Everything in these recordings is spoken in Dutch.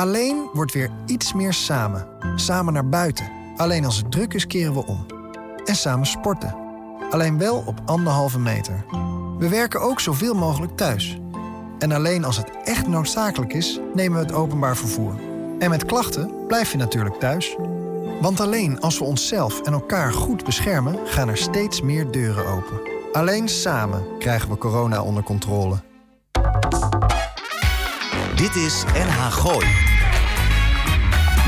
Alleen wordt weer iets meer samen. Samen naar buiten. Alleen als het druk is, keren we om. En samen sporten. Alleen wel op anderhalve meter. We werken ook zoveel mogelijk thuis. En alleen als het echt noodzakelijk is, nemen we het openbaar vervoer. En met klachten blijf je natuurlijk thuis. Want alleen als we onszelf en elkaar goed beschermen, gaan er steeds meer deuren open. Alleen samen krijgen we corona onder controle. Dit is NH Gooi.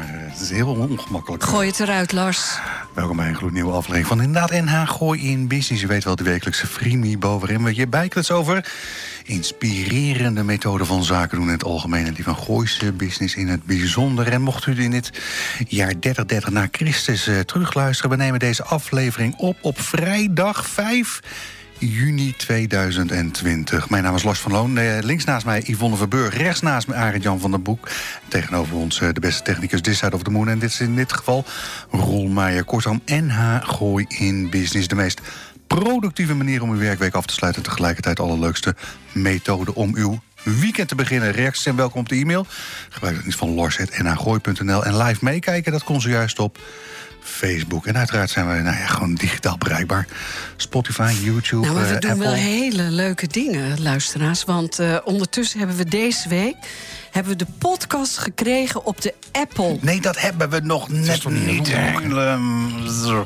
Maar eh, het is heel ongemakkelijk. Gooi het eruit, Lars. Welkom bij een gloednieuwe aflevering van inderdaad NH Gooi in Business. Je weet wel, de wekelijkse freemie bovenin. We je bijklets over inspirerende methoden van zaken doen in het algemeen... en die van Gooise business in het bijzonder. En mocht u in dit jaar 3030 naar Christus uh, terugluisteren... we nemen deze aflevering op op vrijdag 5 juni 2020. Mijn naam is Lars van Loon. Eh, links naast mij Yvonne Verburg. Rechts naast me Arend Jan van der Boek. Tegenover ons eh, de beste technicus This Side of the Moon. En dit is in dit geval Roel Meijer. Kortom, NH Gooi in Business. De meest productieve manier om uw werkweek af te sluiten... en tegelijkertijd allerleukste methode om uw weekend te beginnen. Reacties en welkom op de e-mail. Gebruik het niet van lars.nhgooi.nl. En live meekijken, dat kon zojuist op Facebook. En uiteraard zijn we nou ja, gewoon digitaal bereikbaar. Spotify, YouTube, Nou, maar we eh, doen Apple. wel hele leuke dingen, luisteraars. Want eh, ondertussen hebben we deze week hebben we de podcast gekregen op de Apple. Nee, dat hebben we nog net niet Zo.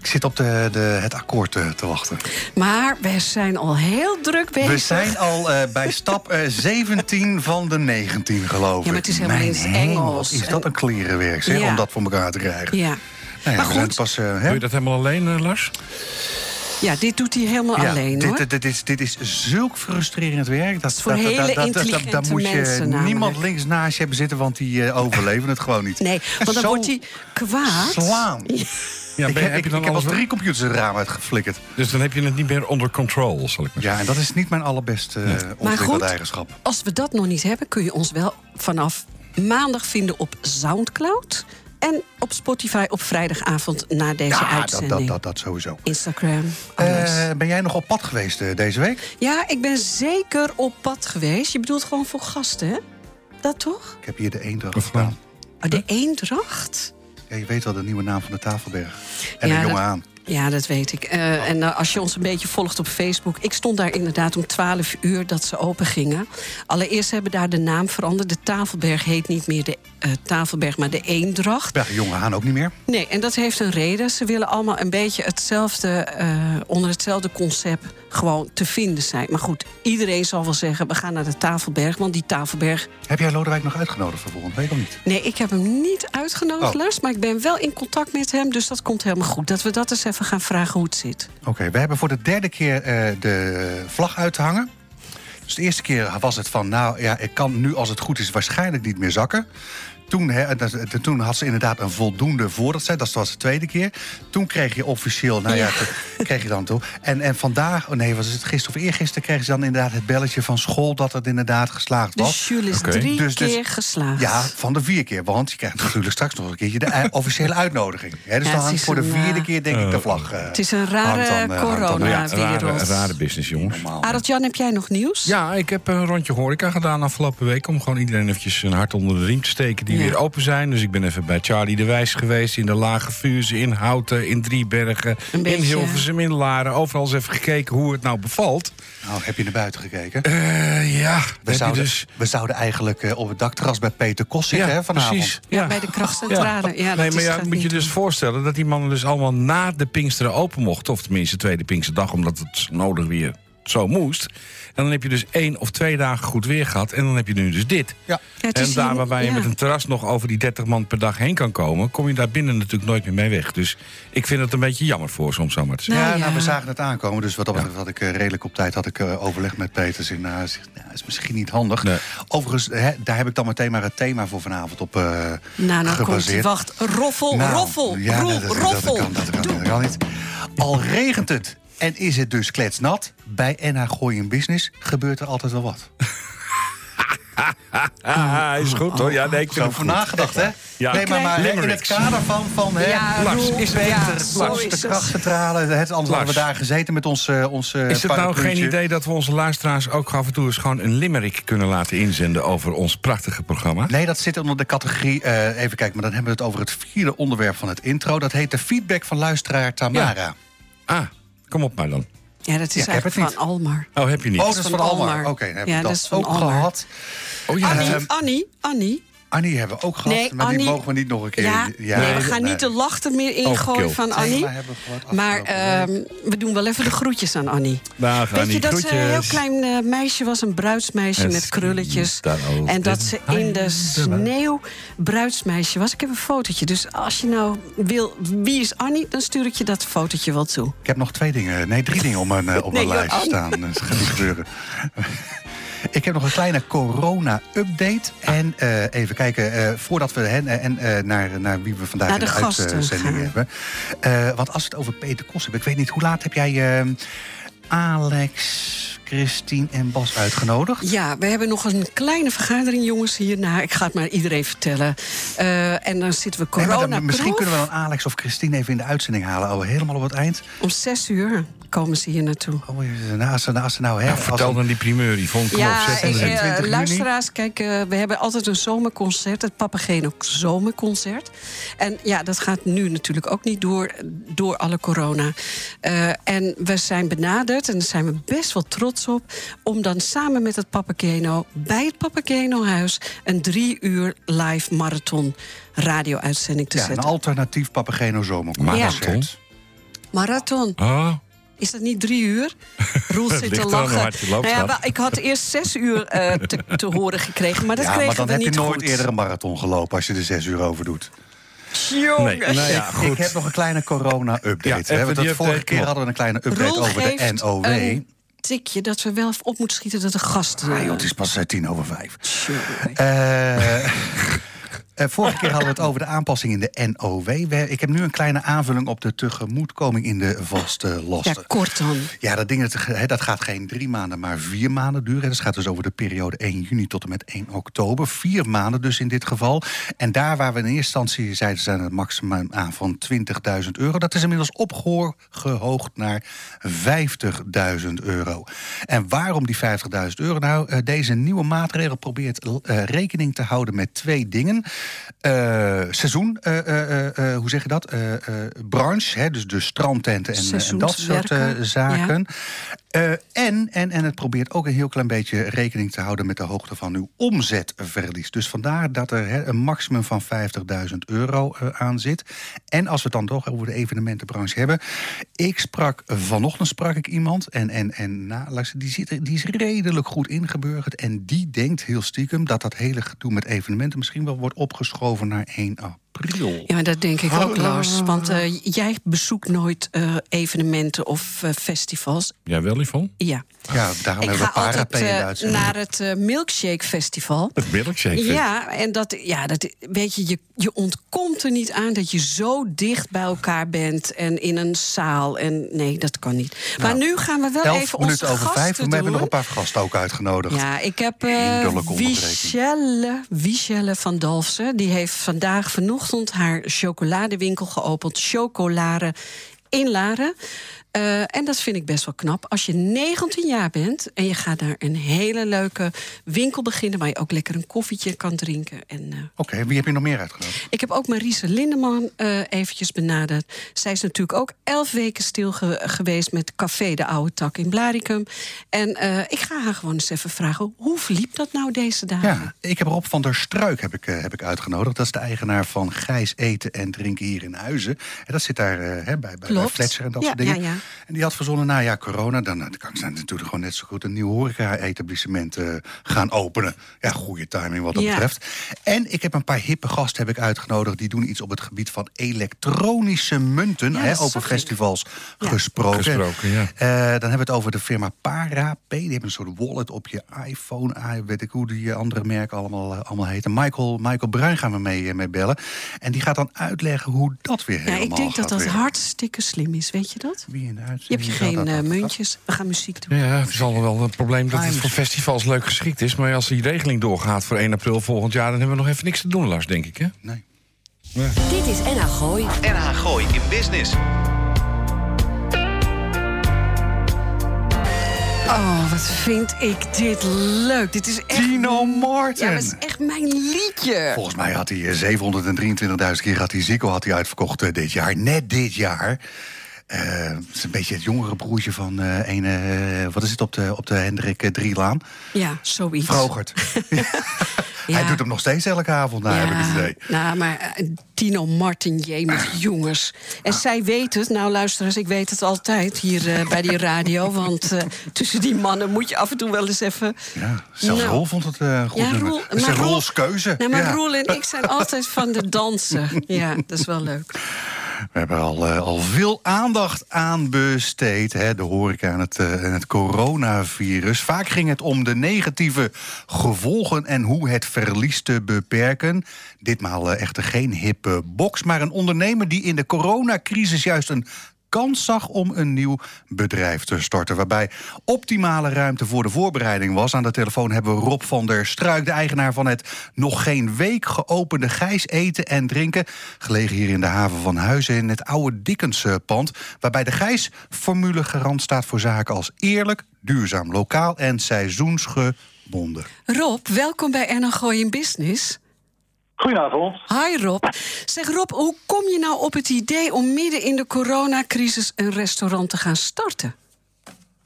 Ik zit op de, de, het akkoord eh, te wachten. Maar we zijn al heel druk bezig. We zijn al eh, bij stap eh, 17 van de 19, geloof ik. Ja, maar het is helemaal Mijn in het hemel, Engels. Is dat een klerenwerk, zeg, Ja. om dat voor elkaar te krijgen? Ja. Nou ja, Maar goed. pas, eh, hè? Doe je dat helemaal alleen, eh, Lars? ja, dit doet hij helemaal Ja, alleen, dit, hoor. dit, dit is, dit is zulk frustrerend werk. Dat, voor dat, dat- hele dat- dat- moet je namelijk. niemand links naast je hebben zitten, want die eh, overleven het gewoon niet. Nee, want dan Zo wordt hij kwaad. Slaan. Ja, ik ben- heb, ik, je dan ik heb al drie computers het raam uitgeflikkerd. Dus dan heb je het niet meer onder control, zal ik maar Ja, en dat is niet mijn allerbeste ontwikkelde goed. eigenschap. Als we dat nog niet hebben, kun je ons wel vanaf maandag vinden op Soundcloud. En op Spotify op vrijdagavond na deze Ja, dat, uitzending. dat, dat, dat sowieso. Instagram, alles. Eh, ben jij nog op pad geweest eh, deze week? Ja, ik ben zeker op pad geweest. Je bedoelt gewoon voor gasten, hè? Dat toch? Ik heb hier de Eendracht Of gedaan. Oh, de Eendracht? Ja, je weet wel de nieuwe naam van de Tafelberg. En Ja, een jonge dat- aan. Ja, dat weet ik. Eh, en eh, als je ons een beetje volgt op Facebook... ik stond daar inderdaad om 12 uur dat ze open gingen. Allereerst hebben daar de naam veranderd. De Tafelberg heet niet meer de eh, Tafelberg, maar de Eendracht. Ja, jonge aan ook niet meer. Nee, en dat heeft een reden. Ze willen allemaal een beetje hetzelfde, onder hetzelfde concept gewoon te vinden zijn. Maar goed, iedereen zal wel zeggen, we gaan naar de Tafelberg. Want die Tafelberg... Heb jij Lodewijk nog uitgenodigd voor volgende week of niet? Nee, ik heb hem niet uitgenodigd, Oh. Lars. Maar ik ben wel in contact met hem, dus dat komt helemaal goed. Dat we dat eens even gaan vragen hoe het zit. Oké, we hebben voor de derde keer eh, de vlag uit te hangen. Dus de eerste keer was het van, nou ja, ik kan nu als het goed is waarschijnlijk niet meer zakken. Toen, hè, toen had ze inderdaad een voldoende voorraad. Dat was de tweede keer. Toen kreeg je officieel, nou ja, Ja. kreeg je dan toe. En, en vandaag, oh nee, was het gisteren of eergisteren... kregen ze dan inderdaad het belletje van school dat het inderdaad geslaagd was. Dus Jules is drie Dus- dus- keer geslaagd. Ja, van de vier keer. Want je krijgt natuurlijk straks nog een keertje de eh, officiële uitnodiging. Hè, dus Ja, dan het hangt is voor de vierde eh, keer denk ik de vlag. eh, Het is een rare hangt dan- corona-wereld. Rare, rare business, jongens. normaal. Arend-Jan, heb jij nog nieuws? Ja, ik heb een rondje horeca gedaan afgelopen week... om gewoon iedereen eventjes een hart onder de riem te steken... die Ja. Weer open zijn. Dus ik ben even bij Charlie de Wijs geweest... in de Lage Vuurse, in Houten, in Driebergen... In Hilversum, in Laren. Overal eens even gekeken hoe het nou bevalt. Nou, heb je naar buiten gekeken? Eh, ja, We zouden, dus... we zouden eigenlijk eh, op het dakterras bij Peter Kos zitten hè, vanavond. precies. Ja, bij de krachtcentrale. Ja. nee, maar ja, moet je dus voorstellen dat die mannen dus allemaal na de Pinksteren open mochten. Of tenminste tweede Pinksterdag, omdat het nodig weer zo moest. En dan heb je dus één of twee dagen goed weer gehad. En dan heb je nu dus dit. Ja. En daar je ja. met een terras nog over die 30 man per dag heen kan komen... kom je daar binnen natuurlijk nooit meer mee weg. Dus ik vind het een beetje jammer voor soms zomaar te zeggen. Ja, Nou, nou, we zagen het aankomen. Dus wat dat betreft had ik eh, redelijk op tijd had ik, eh, overleg met Peters. En nou, zegt, nou, is misschien niet handig. Nee. Overigens, hè, daar heb ik dan meteen maar het thema voor vanavond op eh Nou, nou komt. Wacht, roffel, Nou, roffel, ja, dat, dat, roffel. Dat kan, dat kan, dat kan niet. Al regent het en is het dus kletsnat... bij NH Gooi in Business gebeurt er altijd wel wat. Ah, is goed hoor. Ja, nee, ik het voor goed. nagedacht, hè? Ja. Nee, maar, maar in het kader van, van hè, Ja, Lars, is ja, beter. zo Lars, de het. krachtcentrale, het, anders hadden we daar gezeten met ons, eh, ons Is het nou geen idee dat we onze luisteraars ook af en toe eens gewoon een limerick kunnen laten inzenden over ons prachtige programma? Nee, dat zit onder de categorie. eh, even kijken, maar dan hebben we het over het vierde onderwerp van het intro. Dat heet de feedback van luisteraar Tamara. Ah, kom op maar dan. Ja, dat is Ja, ik heb eigenlijk van Almar. Oh, heb je niet? Oh, dat is van van Almar. Almar. Oké, dan hebben Ja, we dat dat, is van ook Almar. gehad. Oh ja, Annie, Ehm, Annie, Annie. Annie hebben we ook gehad, Nee, maar die Annie- mogen we niet nog een keer. Ja, nee, we gaan niet de lachten meer ingooien van Annie. Maar ehm, we doen wel even de groetjes aan Annie. Dag, Weet Annie, je dat ze een heel klein eh, meisje was, een bruidsmeisje En met krulletjes. En dat ze in de sneeuw bruidsmeisje was. Ik heb een fotootje. Dus als je nou wil, wie is Annie, dan stuur ik je dat fotootje wel toe. Ik heb nog twee dingen, nee, drie dingen op mijn, eh, op mijn Nee, lijst staan. Dat gaat niet gebeuren. Ik heb nog een kleine corona-update. En eh, even kijken, eh, voordat we hen, eh, en, naar, naar wie we vandaag Naar in de de uitzending gaan. hebben. Want als we het over Peter Kos hebben, ik weet niet, hoe laat heb jij eh, Alex, Christine en Bas uitgenodigd? Ja, we hebben nog een kleine vergadering, jongens, hierna. Ik ga het maar iedereen vertellen. En dan zitten we Nee, corona dan- misschien kunnen we dan Alex of Christine even in de uitzending halen. Oh, helemaal op het eind. Om zes uur komen ze hier naartoe. Oh, als ze, nou, nou, hè, als vertel een- dan die primeur, die vond ik Ja, op eh, 26 juni. luisteraars, kijk, eh, we hebben altijd een zomerconcert, het Papageno Zomerconcert. En ja, dat gaat nu natuurlijk ook niet door, door alle corona. Eh, en we zijn benaderd, en daar zijn we best wel trots op, om dan samen met het Papageno bij het Papageno-huis een drie uur live marathon radio-uitzending te ja, een zetten. alternatief Papageno zomerconcert. Marathon? Marathon. Oh, Is dat niet drie uur? Roel zit te lachen. Nou ja, ik had eerst zes uur eh, te, te horen gekregen, maar dat Ja, kregen maar dan we heb je niet nooit goed. eerder een marathon gelopen als je er zes uur over doet. nee. Nou ja, Ik goed. heb nog een kleine corona-update. Ja, de vorige update, keer hadden we een kleine update Roel over de NOW. een tikje dat we wel op moeten schieten dat de gasten... Ah, joh, het is pas eh, tien over vijf. Tjonge. Eh, eh, vorige keer hadden we het over de aanpassing in de NOW. We- Ik heb nu een kleine aanvulling op de tegemoetkoming in de vaste ja, lasten. kort dan. Ja, dat, ding, dat, hè, dat gaat geen drie maanden, maar vier maanden duren. Dat gaat dus over de periode 1 juni tot en met 1 oktober. Vier maanden dus in dit geval. En daar waar we in eerste instantie zeiden... zijn het maximum aan van 20.000 euro... dat is inmiddels opgehoogd naar 50.000 euro. En waarom die 50.000 euro? Nou, eh, deze nieuwe maatregel probeert eh, rekening te houden met twee dingen. Eh, seizoen, eh, eh, hoe zeg je dat? Branche, hè, dus de strandtenten en, en dat soort zaken. En, en, en het probeert ook een heel klein beetje rekening te houden met de hoogte van uw omzetverlies. Dus vandaar dat er hè, een maximum van 50.000 euro aan zit. En als we het dan toch over de evenementenbranche hebben. Ik sprak vanochtend sprak ik iemand en, en, en nou, luister, die, zit, er- die is redelijk goed ingeburgerd. En die denkt heel stiekem dat dat hele gedoe met evenementen misschien wel wordt opgeschoven naar 1 april. Ja, maar dat denk ik ook, Lars. Want eh, jij bezoekt nooit eh, evenementen of eh, festivals. Jij wel, Yvonne? Ja. Ja, daarom Ik hebben we in eh, uitzending. naar het eh, Milkshake Festival. Het milkshake. Ja, en dat, ja, dat, weet je, je, je ontkomt er niet aan dat je zo dicht bij elkaar bent en in een zaal. En nee, dat kan niet. Maar nu gaan we wel Nou, Elf even onze over gasten vijf. en We hebben doen. nog een paar gasten ook uitgenodigd. Ja, ik heb eh onderbreking. Wichelle, Wichelle van Dalfsen. Die heeft vandaag vanochtend haar chocoladewinkel geopend. Chocolade in Laren. Eh, en dat vind ik best wel knap. Als je 19 jaar bent en je gaat naar een hele leuke winkel beginnen... waar je ook lekker een koffietje kan drinken. En, eh, Oké, wie heb je nog meer uitgenodigd? ik heb ook Marise Lindeman eh, eventjes benaderd. Zij is natuurlijk ook elf weken stil ge- geweest met Café de Oude Tak in Blaricum. En ik ga haar gewoon eens even vragen, hoe verliep dat nou deze dagen? Ja, ik heb Rob van der Struik heb ik, heb ik uitgenodigd. Dat is de eigenaar van Gijs Eten en Drinken hier in Huizen. En dat zit daar hè, bij, bij, Fletcher en dat Ja, soort dingen. ja, ja. En die had verzonnen, nou ja, corona, dan, dan kan ze natuurlijk gewoon net zo goed een nieuw horeca-etablissement eh, gaan openen. Ja, goede timing wat dat Ja. betreft. En ik heb een paar hippe gasten heb ik uitgenodigd. Die doen iets op het gebied van elektronische munten. Ja, hè, over ik. festivals Ja. gesproken. Gesproken, ja. Eh, dan hebben we het over de firma Para P. Die hebben een soort wallet op je iPhone. Ah, weet ik hoe die eh, andere merken allemaal, eh, allemaal heten. Michael, Michael Bruin gaan we mee, eh, mee bellen. En die gaat dan uitleggen hoe dat weer Ja, helemaal ik denk dat gaat dat werken. hartstikke slim is, weet je dat? Wie in de Je hebt je geen eh, muntjes. We gaan muziek doen. Ja, het is al wel een probleem dat het voor festivals leuk geschikt is. Maar als die regeling doorgaat voor 1 april volgend jaar... dan hebben we nog even niks te doen, Lars, denk ik, hè? Nee. Dit is NH Gooi. NH Gooi in Business. Oh, wat vind ik dit leuk. Dit is echt... Tino Martin. Ja, dat is echt mijn liedje. Volgens mij had hij eh, 723.000 keer had hij Zico had hij uitverkocht eh, dit jaar. Net dit jaar. Eh, Het is een beetje het jongere broertje van eh een... eh, wat is het op de, op de Hendrik eh, Drielaan? Ja, zoiets. Vrogert. Ja. Hij doet hem nog steeds elke avond, nou, heb ik het idee. Nou, maar eh, Tino Martin, jemig jongens. En zij weet het, nou luisteraars, ik weet het altijd hier eh, bij die radio. Want eh, tussen die mannen moet je af en toe wel eens even... Ja, zelfs Nou. Roel vond het een goed Ja. Roel, Dat is Roels keuze. Nou, maar. Roel en ik zijn altijd van de dansen. Ja, dat is wel leuk. We hebben al, eh, al veel aandacht aan besteed. Hè, de horeca en het, eh, het coronavirus. Vaak ging het om de negatieve gevolgen en hoe het verlies te beperken. Ditmaal eh, echter geen hippe box, maar een ondernemer die in de coronacrisis juist een kans zag om een nieuw bedrijf te starten. Waarbij optimale ruimte voor de voorbereiding was. Aan de telefoon hebben we Rob van der Struik, de eigenaar van het nog geen week geopende Gijs Eten en Drinken. Gelegen hier in de haven van Huizen in het oude Dickens-pand. Waarbij de Gijs-formule garant staat voor zaken als eerlijk, duurzaam, lokaal en seizoensgebonden. Rob, welkom bij NH Gooi in Business. Goedenavond. Hi Rob. Zeg Rob, hoe kom je nou op het idee om midden in de coronacrisis een restaurant te gaan starten?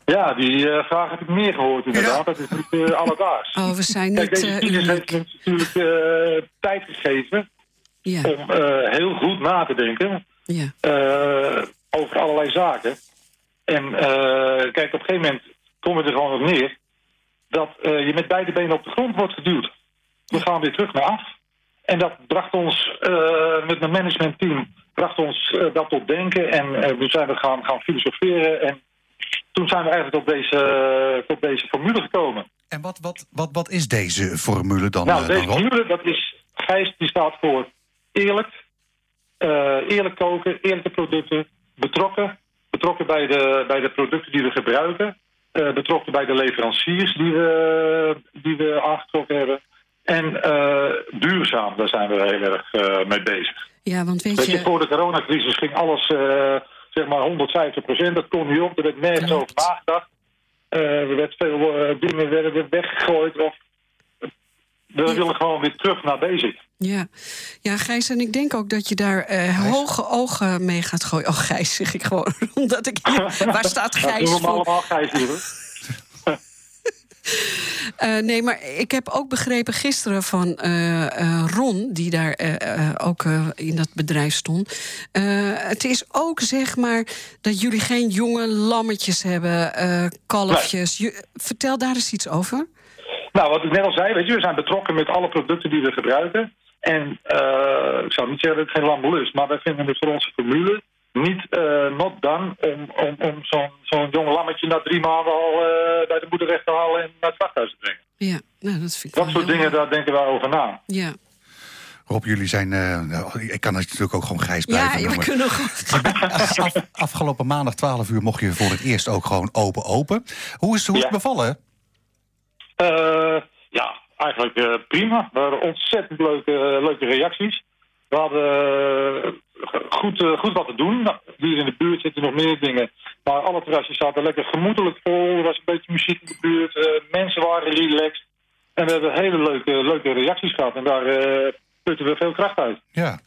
Ja, die eh, vraag heb ik meer gehoord inderdaad. Ja. Dat is niet eh, alledaags. Oh, we zijn Kijk, niet deze eh, crisis uniek. heeft ons natuurlijk eh, tijd gegeven Ja, om eh, heel goed na te denken ja, eh, over allerlei zaken. En eh, kijk, op een gegeven moment komen we er gewoon op neer dat eh, je met beide benen op de grond wordt geduwd. We gaan weer terug naar af. En dat bracht ons eh, met mijn managementteam bracht ons eh, dat tot denken. En eh, we zijn we gaan, gaan filosoferen. En toen zijn we eigenlijk tot deze, tot deze formule gekomen. En wat, wat, wat, wat is deze formule dan, Nou, deze dan formule, dat is, Gijs, die staat voor eerlijk, eerlijk koken, eerlijke producten, betrokken. Betrokken bij de, bij de producten die we gebruiken. betrokken bij de leveranciers die we, die we aangetrokken hebben. En eh, duurzaam, daar zijn we heel erg eh, mee bezig. ja, want weet Weet je, je... voor de coronacrisis ging alles, eh, zeg maar 150 procent. Dat kon niet op, er werd nergens over nagedacht. Er werd veel dingen werden weggegooid. Of, we Ja. willen gewoon weer terug naar basic. Ja. ja, Gijs, en ik denk ook dat je daar hoge ogen mee gaat gooien. Oh, Gijs, zeg ik gewoon, omdat ik hier... Waar staat Gijs we voor? allemaal Gijs hier. hoor. Eh, nee, maar ik heb ook begrepen gisteren van eh, eh, Ron, die daar ook in dat bedrijf stond. Het is ook zeg maar dat jullie geen jonge lammetjes hebben, kalfjes. Je- vertel daar eens iets over. Nou, wat ik net al zei, weet je, we zijn betrokken met alle producten die we gebruiken. En ik zou niet zeggen dat het geen lambe is, maar wij vinden het voor onze formule niet eh not done om, om, om zo'n zo'n jong lammetje na drie maanden al eh, bij de moeder weg te halen en naar het slachthuis te brengen. Ja, nou, dat vind ik Dat soort dingen, mooi. daar denken wij over na. Ja, Rob, jullie zijn... eh, nou, ik kan natuurlijk ook gewoon Gijs blijven ja we noemen. kunnen goed. Af- afgelopen maandag 12 uur mocht je voor het eerst ook gewoon open-open. Hoe is, hoe is het bevallen? Eh, ja, eigenlijk eh, prima. We hadden ontzettend leuke, leuke reacties. We hadden eh, goed, eh, goed wat te doen. Nou, Hier in de buurt zitten nog meer dingen. Maar alle terrasjes zaten lekker gemoedelijk vol. Er was een beetje muziek in de buurt. Eh, mensen waren relaxed. En we hebben hele leuke, leuke reacties gehad. En daar putten we veel kracht uit. Ja.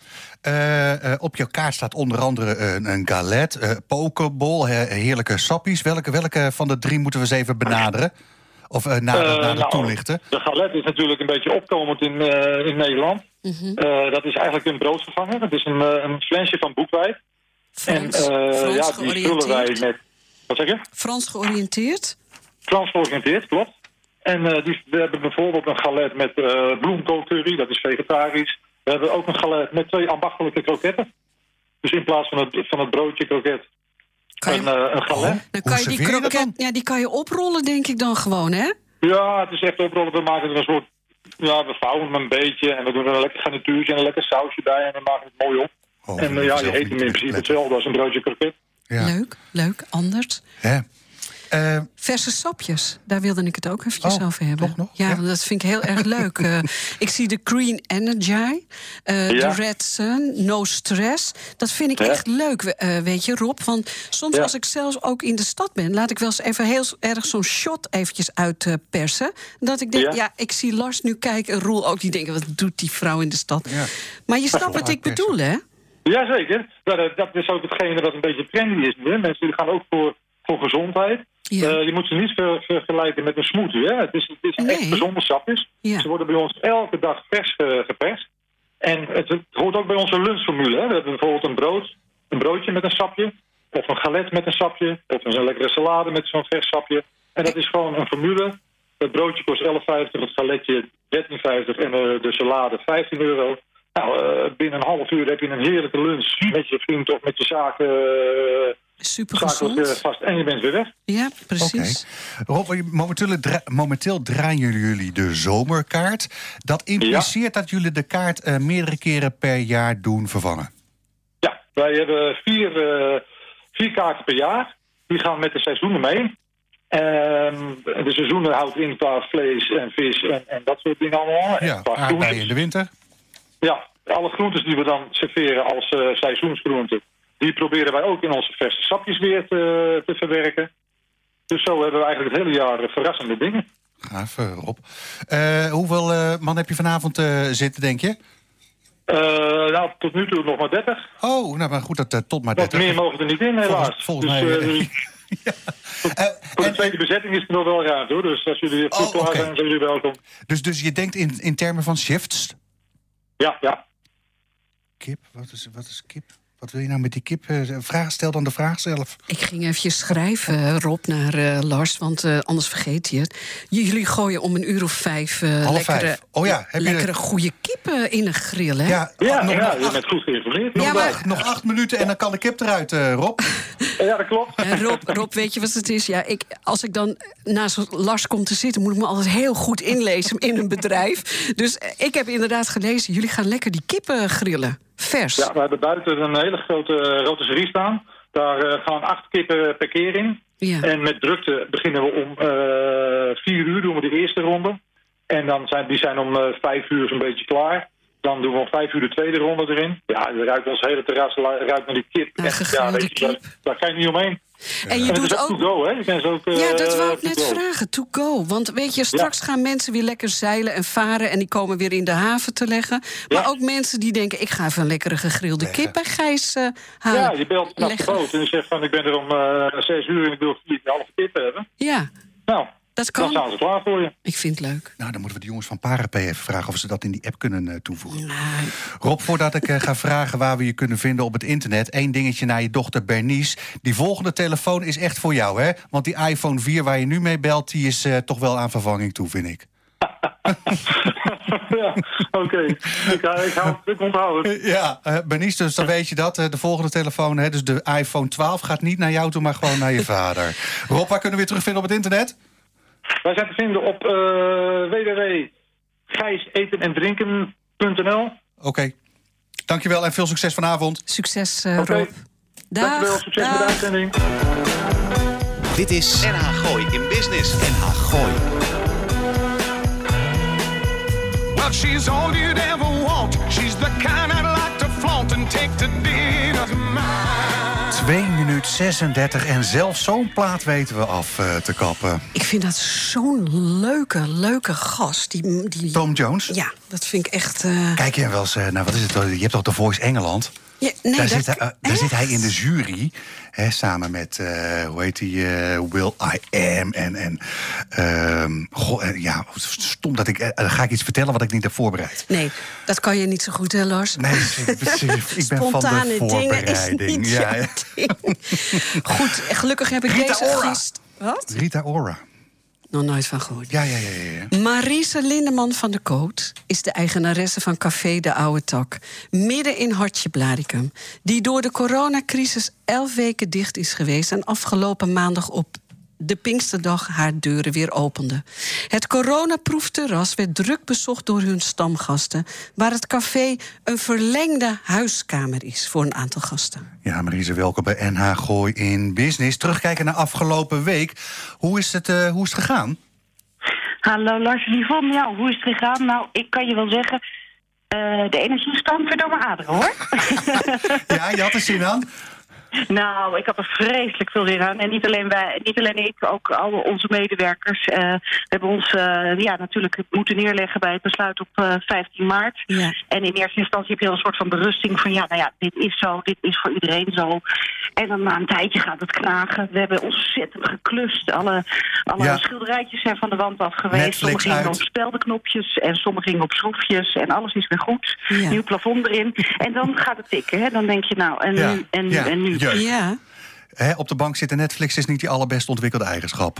Op jouw kaart staat onder andere een, een galet, pokeball, he- heerlijke sappies. Welke, welke van de drie moeten we eens even benaderen? Of eh nader, nader nou, toelichten? De galet is natuurlijk een beetje opkomend in, in Nederland. Mhm. Eh, dat is eigenlijk een broodvervanger. Dat is een, eh, een flensje van boekweit. Frans, en eh, Frans ja, die vullen wij met... Wat zeg je? Frans georiënteerd? Frans georiënteerd, klopt. En eh, die, we hebben bijvoorbeeld een galet met eh bloemkoolcurry, dat is vegetarisch. We hebben ook een galet met twee ambachtelijke kroketten. Dus in plaats van het, van het broodje kroket, Kan je- een, eh, een galet. Dan kan je die je kroket, ja, die kan je oprollen, denk ik dan gewoon, hè? Ja, het is echt oprollen. We maken er een soort... Ja, we vouwen hem een beetje en we doen er een lekker garnituurtje en een lekker sausje bij en dan maken we het mooi op. Oh, en eh, ja, je eet hem in principe hetzelfde als een broodje kroket. Ja. Leuk, leuk, anders. Hè? Eh, Verse sapjes, daar wilde ik het ook eventjes Oh, over hebben. toch nog? Ja, dat vind ik heel erg leuk. Eh, ik zie de Green Energy, eh, de. Red Sun, No Stress. Dat vind ik Ja. echt leuk, we- eh, weet je, Rob. Want soms Ja. als ik zelfs ook in de stad ben... laat ik wel eens even heel erg zo'n shot eventjes uitpersen. dat ik denk, ja. Ja. ik zie Lars nu kijken en Roel ook. Die denken, wat doet die vrouw in de stad? Ja. Maar je snapt wat ik bedoel, hè? Jazeker. Ja, dat, dat is ook hetgene dat een beetje trendy is nu. Hè. Mensen die gaan ook voor, voor gezondheid. Ja. Eh, je moet ze niet ver- vergelijken met een smoothie. Hè. Het is, het is Nee. echt gezonde sapjes. Ja. Ze worden bij ons elke dag vers eh, geperst. En het, het hoort ook bij onze lunchformule. Hè. We hebben bijvoorbeeld een brood, een broodje met een sapje. Of een galet met een sapje. Of een lekkere salade met zo'n vers sapje. En dat is gewoon een formule. Het broodje kost 11,50, het galetje 13,50 en eh, de salade 15 euro. Nou, eh, binnen een half uur heb je een heerlijke lunch met je vriend of met je zaken, eh, Super gezond. gast en je bent weer weg. Ja, Oké. precies. Rob, momenteel, dra- momenteel draaien jullie de zomerkaart. Dat impliceert dat jullie de kaart eh, meerdere keren per jaar doen vervangen. Ja, wij hebben vier, eh, vier kaarten per jaar. Die gaan met de seizoenen mee. Ehm, de seizoenen houdt in qua vlees en vis en, en dat soort dingen allemaal. Ja, aardbeien in de winter. Ja, alle groentes die we dan serveren als eh, seizoensgroenten... die proberen wij ook in onze verse sapjes weer te, te verwerken. Dus zo hebben we eigenlijk het hele jaar verrassende dingen. Gaaf, eh, Rob. Eh, hoeveel eh, man heb je vanavond eh, zitten, denk je? Nou, tot nu toe nog maar 30. Oh, nou maar goed, dat tot maar Wat 30. meer mogen er niet in, helaas. Volgens- volgens dus, mij, voor de tweede bezetting is er nog wel ruimte, hoor. Dus als jullie Oh, vroeg klaar zijn, zijn jullie welkom. dus, dus je denkt in, in termen van shifts? Ja, ja. Kip, wat is, wat is kip? Wat wil je nou met die kip? Eh, vraag, stel dan de vraag zelf. Ik ging eventjes schrijven, Rob, naar eh, Lars, want eh, anders vergeet hij het. Jullie gooien om een uur of vijf, eh, Half lekkere, vijf. Oh ja, heb je- lekkere goede kippen in een grill, hè? Ja, Ja, nog, ja, nog je acht, bent goed geïnformeerd. Ja, maar- nog, nog acht minuten en dan kan de kip eruit, eh, Rob. Ja, dat klopt. En Rob, Rob, weet je wat het is? Ja, ik, als ik dan naast Lars kom te zitten, moet ik me altijd heel goed inlezen in een bedrijf. Dus eh, ik heb inderdaad gelezen, jullie gaan lekker die kippen grillen. Vers. Ja, we hebben buiten een hele grote uh, rotisserie staan. Daar eh, gaan acht kippen per keer in. Ja. En met drukte beginnen we om eh, vier uur, doen we de eerste ronde. En dan zijn, die zijn om eh, vijf uur zo'n beetje klaar. Dan doen we om vijf uur de tweede ronde erin. Ja, dan ruikt ons hele terras ruikt naar die kip. Naar En, gegrilde weet je, daar, daar kan je niet omheen. En je en doet ook to go, hè? Je kan ze ook, Ja, dat eh, wou ik net go. vragen. To go. Want weet je, straks gaan mensen weer lekker zeilen en varen... en die komen weer in de haven te leggen. Maar Ja. ook mensen die denken... ik ga even een lekkere gegrilde kip bij Gijs eh, halen. Ja, je belt naar de boot en je zegt van ik ben er om eh, zes uur en ik wil vier halve kip hebben. Ja, Nou, dat dan kan. staan ze klaar voor je. Ik vind het leuk. Nou, dan moeten we de jongens van Parapay even vragen of ze dat in die app kunnen eh, toevoegen. Nou, Rob, voordat ik eh, ga vragen waar we je kunnen vinden op het internet, één dingetje naar je dochter Bernice. Die volgende telefoon is echt voor jou, hè? Want die iPhone 4 waar je nu mee belt, die is eh, toch wel aan vervanging toe, vind ik. ja, oké. Ik, ik, hou- ik onthoud het. Ja, Bernice, dus dan weet je dat. de volgende telefoon, hè, dus de iPhone 12, gaat niet naar jou toe, maar gewoon naar je vader. Rob, waar kunnen we je terugvinden op het internet? Wij zijn te vinden op uh, www.gijsetenendrinken.nl. Oké. Dankjewel en veel succes vanavond. succes, eh, Oké. Rob. Dag. Dankjewel, succes met de Dag. uitzending. Dit is NH Gooi in Business. NH Gooi. Well, she's all you'd ever want. She's the kind I'd like to flaunt and take to dinner tonight. 2 minuut 36 en zelfs zo'n plaat weten we af eh, te kappen. Ik vind dat zo'n leuke, leuke gast. Die, die... Tom Jones. Ja, dat vind ik echt... eh, Kijk je wel eens, eh, nou wat is het, je hebt toch The Voice Engeland? Ja, nee, daar dat- zit, hij, eh, daar zit hij in de jury. Hè, samen met, eh, hoe heet die, eh, Will I Am. En, en ehm, goh, eh, ja, stom dat ik... ga ik iets vertellen wat ik niet heb voorbereid. Nee, dat kan je niet zo goed, hè, Lars? Nee, ik ben van Spontane de dingen is voorbereiding. niet Ja, jouw ja. ding. Goed, gelukkig heb ik Rita deze Ora. gast... Wat? Rita Ora. Nog nooit van gehoord. Ja, ja, ja, ja. Marise Lindeman van de Koot is de eigenaresse van Café de Oude Tak. Midden in Hartje Blaricum. Die door de coronacrisis elf weken dicht is geweest... en afgelopen maandag op de Pinksterdag haar deuren weer opende. Het coronaproefterras werd druk bezocht door hun stamgasten... waar het café een verlengde huiskamer is voor een aantal gasten. Ja, Marise, welkom bij NH Gooi in Business. Terugkijken naar afgelopen week. Hoe is het, eh, hoe is het gegaan? Hallo Lars Yvonne, ja, hoe is het gegaan? Nou, ik kan je wel zeggen, eh, de energie stroomt weer door mijn aderen, hoor. Ja, je had er zin aan. Nou, ik had er vreselijk veel zin aan. En niet alleen wij, niet alleen ik, ook al onze medewerkers. Eh, we hebben ons eh, ja, natuurlijk moeten neerleggen bij het besluit op eh, 15 maart. Ja. En in eerste instantie heb je al een soort van berusting van... ja, nou ja, dit is zo, dit is voor iedereen zo. En dan na een tijdje gaat het knagen. We hebben ontzettend geklust. Alle, alle Ja. schilderijtjes zijn van de wand af geweest. Netflix Sommige gingen uit. op speldenknopjes en sommige gingen op schroefjes. En alles is weer goed. Ja. Nieuw plafond erin. En dan gaat het tikken. Hè? Dan denk je, nou, en Ja. nu, en nu, Ja. en nu. Ja, Hè, op de bank zitten Netflix is niet die allerbest ontwikkelde eigenschap.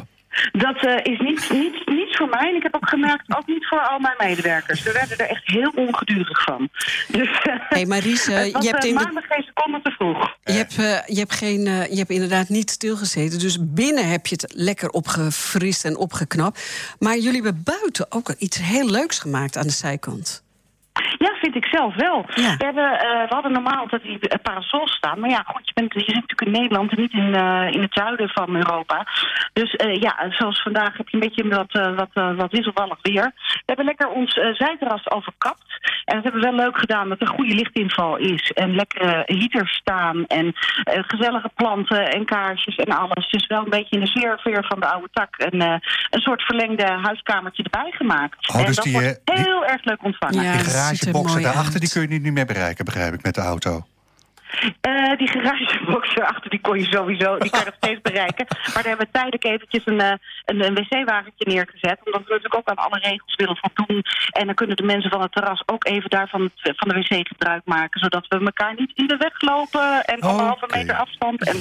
Dat eh, is niet, niet, niet voor mij. En ik heb ook gemerkt, ook niet voor al mijn medewerkers. We werden er echt heel ongedurig van. Dus eh, Hey, je hebt eh, in de- maandag geen seconde te vroeg. Je hebt, eh, je, hebt geen, je hebt inderdaad niet stilgezeten. Dus binnen heb je het lekker opgefrist en opgeknapt. Maar jullie hebben buiten ook iets heel leuks gemaakt aan de zijkant. Ja, vind ik zelf wel. Ja. We, hebben, eh, we hadden normaal altijd die eh, parasols staan. Maar ja, goed, je, bent, je zit natuurlijk in Nederland en niet in, eh, in het zuiden van Europa. Dus eh, ja, zoals vandaag heb je een beetje wat, wat, wat wisselvallig weer. We hebben lekker ons zijterras overkapt. En dat hebben we wel leuk gedaan dat er goede lichtinval is. En lekkere heaters staan. En gezellige planten en kaarsjes en alles. Dus wel een beetje in de sfeer sfeer van de oude tak. En, eh, een soort verlengde huiskamertje erbij gemaakt. Oh, en dus dat die, wordt die- heel erg leuk ontvangen. Ja, garageboxen daarachter die kun je niet meer bereiken, begrijp ik, met de auto. Eh, die garagebox erachter, die kon je sowieso, die kan je nog steeds bereiken. Maar daar hebben we tijdelijk eventjes een, eh, een, een wc-wagentje neergezet. Omdat we natuurlijk ook aan alle regels willen voldoen. En dan kunnen de mensen van het terras ook even daar van, de wc gebruik maken. Zodat we elkaar niet in de weg lopen. En anderhalve Oké. meter afstand. En,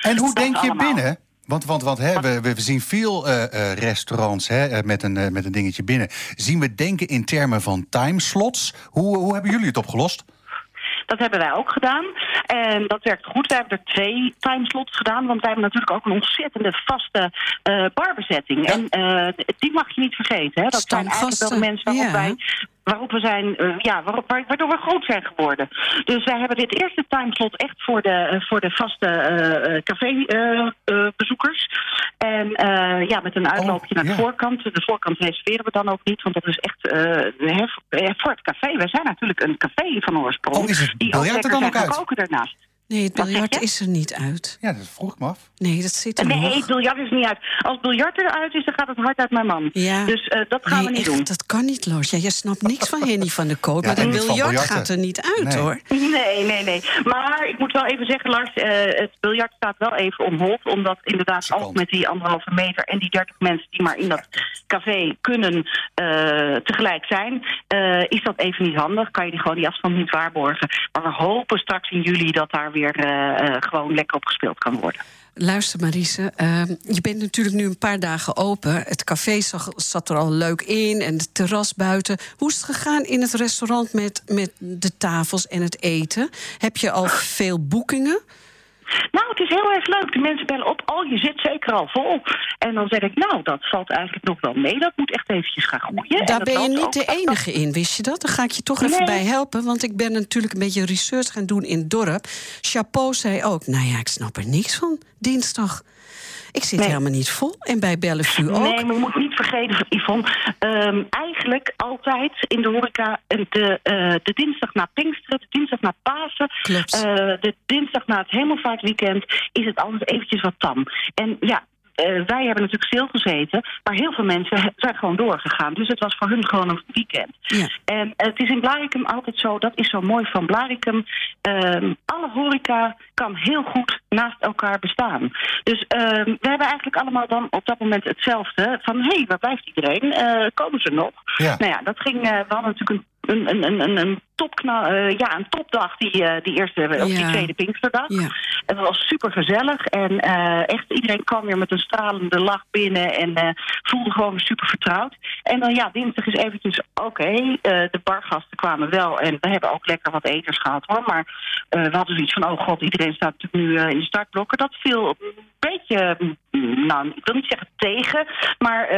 En hoe denk je allemaal. binnen? Want, want, want hè, we, we zien veel eh, eh, restaurants hè, eh, met, een, met een dingetje binnen. Zien we denken in termen van timeslots? Hoe, hoe hebben jullie het opgelost? Dat hebben wij ook gedaan. En dat werkt goed. Wij hebben er twee timeslots gedaan. Want wij hebben natuurlijk ook een ontzettende vaste eh, barbezetting. Ja. En eh, die mag je niet vergeten. Hè? Dat zijn eigenlijk wel de mensen waarop ja. wij waarop we zijn, eh, ja, waarop, wa- waardoor we groot zijn geworden. Dus wij hebben dit eerste timeslot echt voor de, eh, voor de vaste eh café-bezoekers. en eh, ja, met een uitloopje Oh, naar de ja. voorkant. De voorkant reserveren we dan ook niet, want dat is echt eh, hè, voor het café. Wij zijn natuurlijk een café van oorsprong. Oh, is het die er lekker dan ook uit? koken daarnaast. Nee, het biljart is er niet uit. Ja, dat vroeg ik me af. Nee, dat zit er Nee, nog. het biljart is niet uit. Als het biljart eruit is, dan gaat het hard uit mijn man. Ja. Dus eh, dat gaan nee, we niet echt, doen. dat kan niet, Lars. Ja, je snapt niks van Henny van de Koot. Ja, maar dat biljart gaat er niet uit, Nee. hoor. Nee, nee, nee. Maar ik moet wel even zeggen, Lars, eh, het biljart staat wel even om hold. Omdat inderdaad Second. ook met die anderhalve meter en die 30 mensen die maar in dat café kunnen eh, tegelijk zijn, eh, is dat even niet handig. Kan je die gewoon die afstand niet waarborgen. Maar we hopen straks in juli dat daar weer eh, eh, gewoon lekker op gespeeld kan worden. Luister, Marise. ehm, je bent natuurlijk nu een paar dagen open. Het café zag, zat er al leuk in en het terras buiten. Hoe is het gegaan in het restaurant met, met de tafels en het eten? Heb je al veel boekingen? Nou, het is heel erg leuk. De mensen bellen op. Oh, je zit zeker al vol. En dan zeg ik, nou, dat valt eigenlijk nog wel mee. Dat moet echt eventjes gaan groeien. En Daar ben je niet de enige in, wist je dat? Daar ga ik je toch even bij helpen. Want ik ben natuurlijk een beetje research gaan doen in het dorp. Chapeau zei ook, nou ja, ik snap er niks van, dinsdag. Ik zit Nee. helemaal niet vol. En bij Bellevue ook. Nee, maar je moet niet vergeten, Yvonne. ehm, eigenlijk altijd in de horeca eh, de, eh, de dinsdag na Pinksteren, de dinsdag na Pasen... Eh, de dinsdag na het Hemelvaartweekend is het altijd eventjes wat tam. En ja, wij hebben natuurlijk stilgezeten, maar heel veel mensen zijn gewoon doorgegaan. Dus het was voor hun gewoon een weekend. Ja. En het is in Blaricum altijd zo, dat is zo mooi van Blaricum. ehm, alle horeca kan heel goed naast elkaar bestaan. Dus ehm, we hebben eigenlijk allemaal dan op dat moment hetzelfde. Van, hé, hey, waar blijft iedereen? Eh, komen ze nog? Ja. Nou ja, dat ging, eh, we hadden natuurlijk een, een, een, een topkna- eh, ja, een topdag die, eh, die eerste, of die tweede Pinksterdag. Ja. Het was super gezellig en eh, echt iedereen kwam weer met een stralende lach binnen en voelde gewoon super vertrouwd. En dan ja, dinsdag is eventjes oké, de bargasten kwamen wel en we hebben ook lekker wat eters gehad hoor. Maar we hadden zoiets van, oh god, iedereen staat natuurlijk nu in de startblokken. Dat viel een beetje, mm, nou, ik wil niet zeggen tegen, maar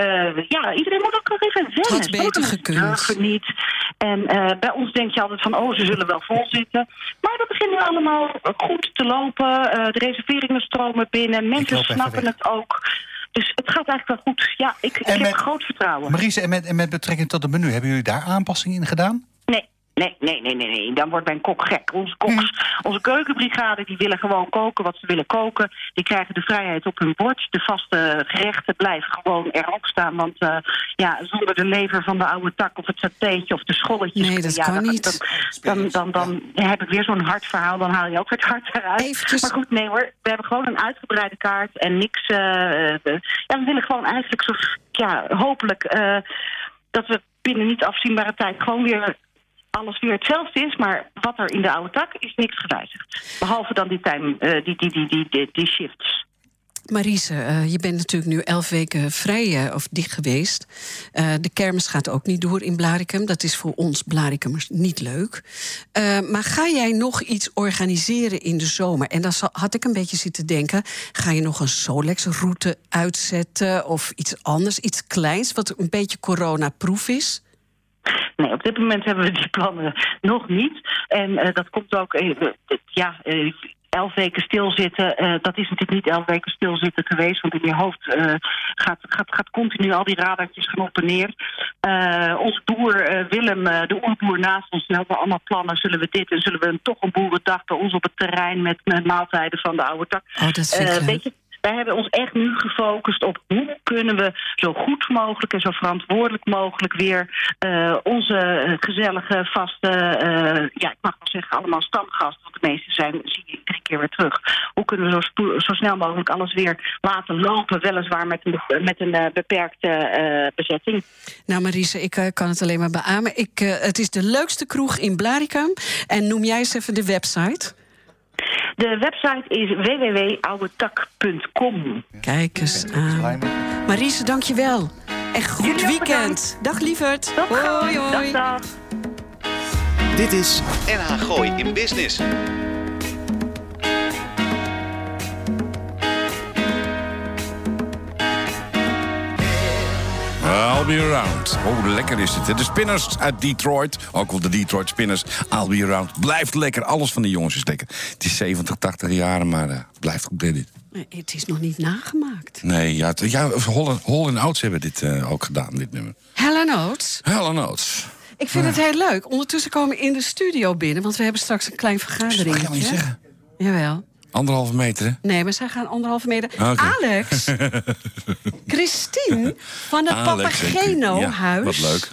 ja, iedereen moet ook nog even wennen. had beter gekund. durven niet. En bij ons denk je altijd van, oh, ze zullen wel vol zitten. Maar dat begint nu allemaal goed te lopen. Eh, de reserveringen stromen binnen. Mensen snappen het ook. Dus het gaat eigenlijk wel goed. Ja, ik, ik heb met- groot vertrouwen. Marise, en met, en met betrekking tot het menu, hebben jullie daar aanpassingen in gedaan? Nee, nee, nee, nee, nee, nee. Dan wordt mijn kok gek. Onze koks, onze keukenbrigade, die willen gewoon koken wat ze willen koken. Die krijgen de vrijheid op hun bord. De vaste gerechten blijven gewoon erop staan. Want eh, ja, zonder de lever van de oude tak of het satéetje of de scholletjes... Nee, dat ja, kan dan, niet. Dan, dan, dan, dan heb ik weer zo'n hard verhaal. Dan haal je ook het hart eruit. Eventjes- Maar goed, nee hoor. We hebben gewoon een uitgebreide kaart en niks... eh, ja, we willen gewoon eigenlijk zo... Ja, hopelijk... eh, dat we binnen niet afzienbare tijd gewoon weer alles weer hetzelfde is, maar wat er in de oude tak is niks gewijzigd. Behalve dan die, time, eh, die, die, die, die, die, shifts. Marise, eh, je bent natuurlijk nu elf weken vrij eh, of dicht geweest. De kermis gaat ook niet door in Blaricum. Dat is voor ons Blaricumers niet leuk. Maar ga jij nog iets organiseren in de zomer? En dan had ik een beetje zitten denken... ga je nog een Solex-route uitzetten of iets anders, iets kleins... wat een beetje coronaproof is? Nee, op dit moment hebben we die plannen nog niet. En eh, dat komt ook, eh, ja, eh, elf weken stilzitten. dat is natuurlijk niet elf weken stilzitten geweest. Want in je hoofd gaat, gaat, gaat continu al die radartjes gaan op en neer. Eh, onze boer Willem, de oerboer naast ons, die hadden allemaal plannen. Zullen we dit en zullen we een, toch een boerendag bij ons op het terrein met, met maaltijden van de oude tak. Oh, dat vind ik Wij hebben ons echt nu gefocust op hoe kunnen we zo goed mogelijk en zo verantwoordelijk mogelijk weer eh, onze eh, gezellige, vaste, eh, ja, ik mag wel zeggen, allemaal stamgasten, want de meeste zijn, zie je iedere keer weer terug. Hoe kunnen we zo, zo snel mogelijk alles weer laten lopen, weliswaar met een, met een beperkte bezetting. Nou, Marise, ik kan het alleen maar beamen. Ik, het is de leukste kroeg in Blaricum. En noem jij eens even de website. De website is www.oudetak.com. Kijk eens aan. Marise, dank je wel. En goed weekend. Dag lieverd. Hoi, hoi. Dag, dag. Dit is NH Gooi in Business. I'll be around. Oh, lekker is dit. hè. De Spinners uit Detroit. Ook wel de Detroit Spinners. I'll be around. Blijft lekker. Alles van die jongens is lekker. Het is 70, 80 jaren, maar eh, blijft goed dit. Het is nog niet nagemaakt. Nee, ja, ja Hall, Hall Oates hebben dit eh, ook gedaan, dit nummer. Helen Oates. Hell and Oates. Ik vind het heel leuk. Ondertussen komen we in de studio binnen, want we hebben straks een klein Dat mag je vergadering. niet zeggen. Jawel. Anderhalve meter, hè? Nee, maar zij gaan anderhalve meter. Alex, Christine van het Papageno-huis. Wat leuk.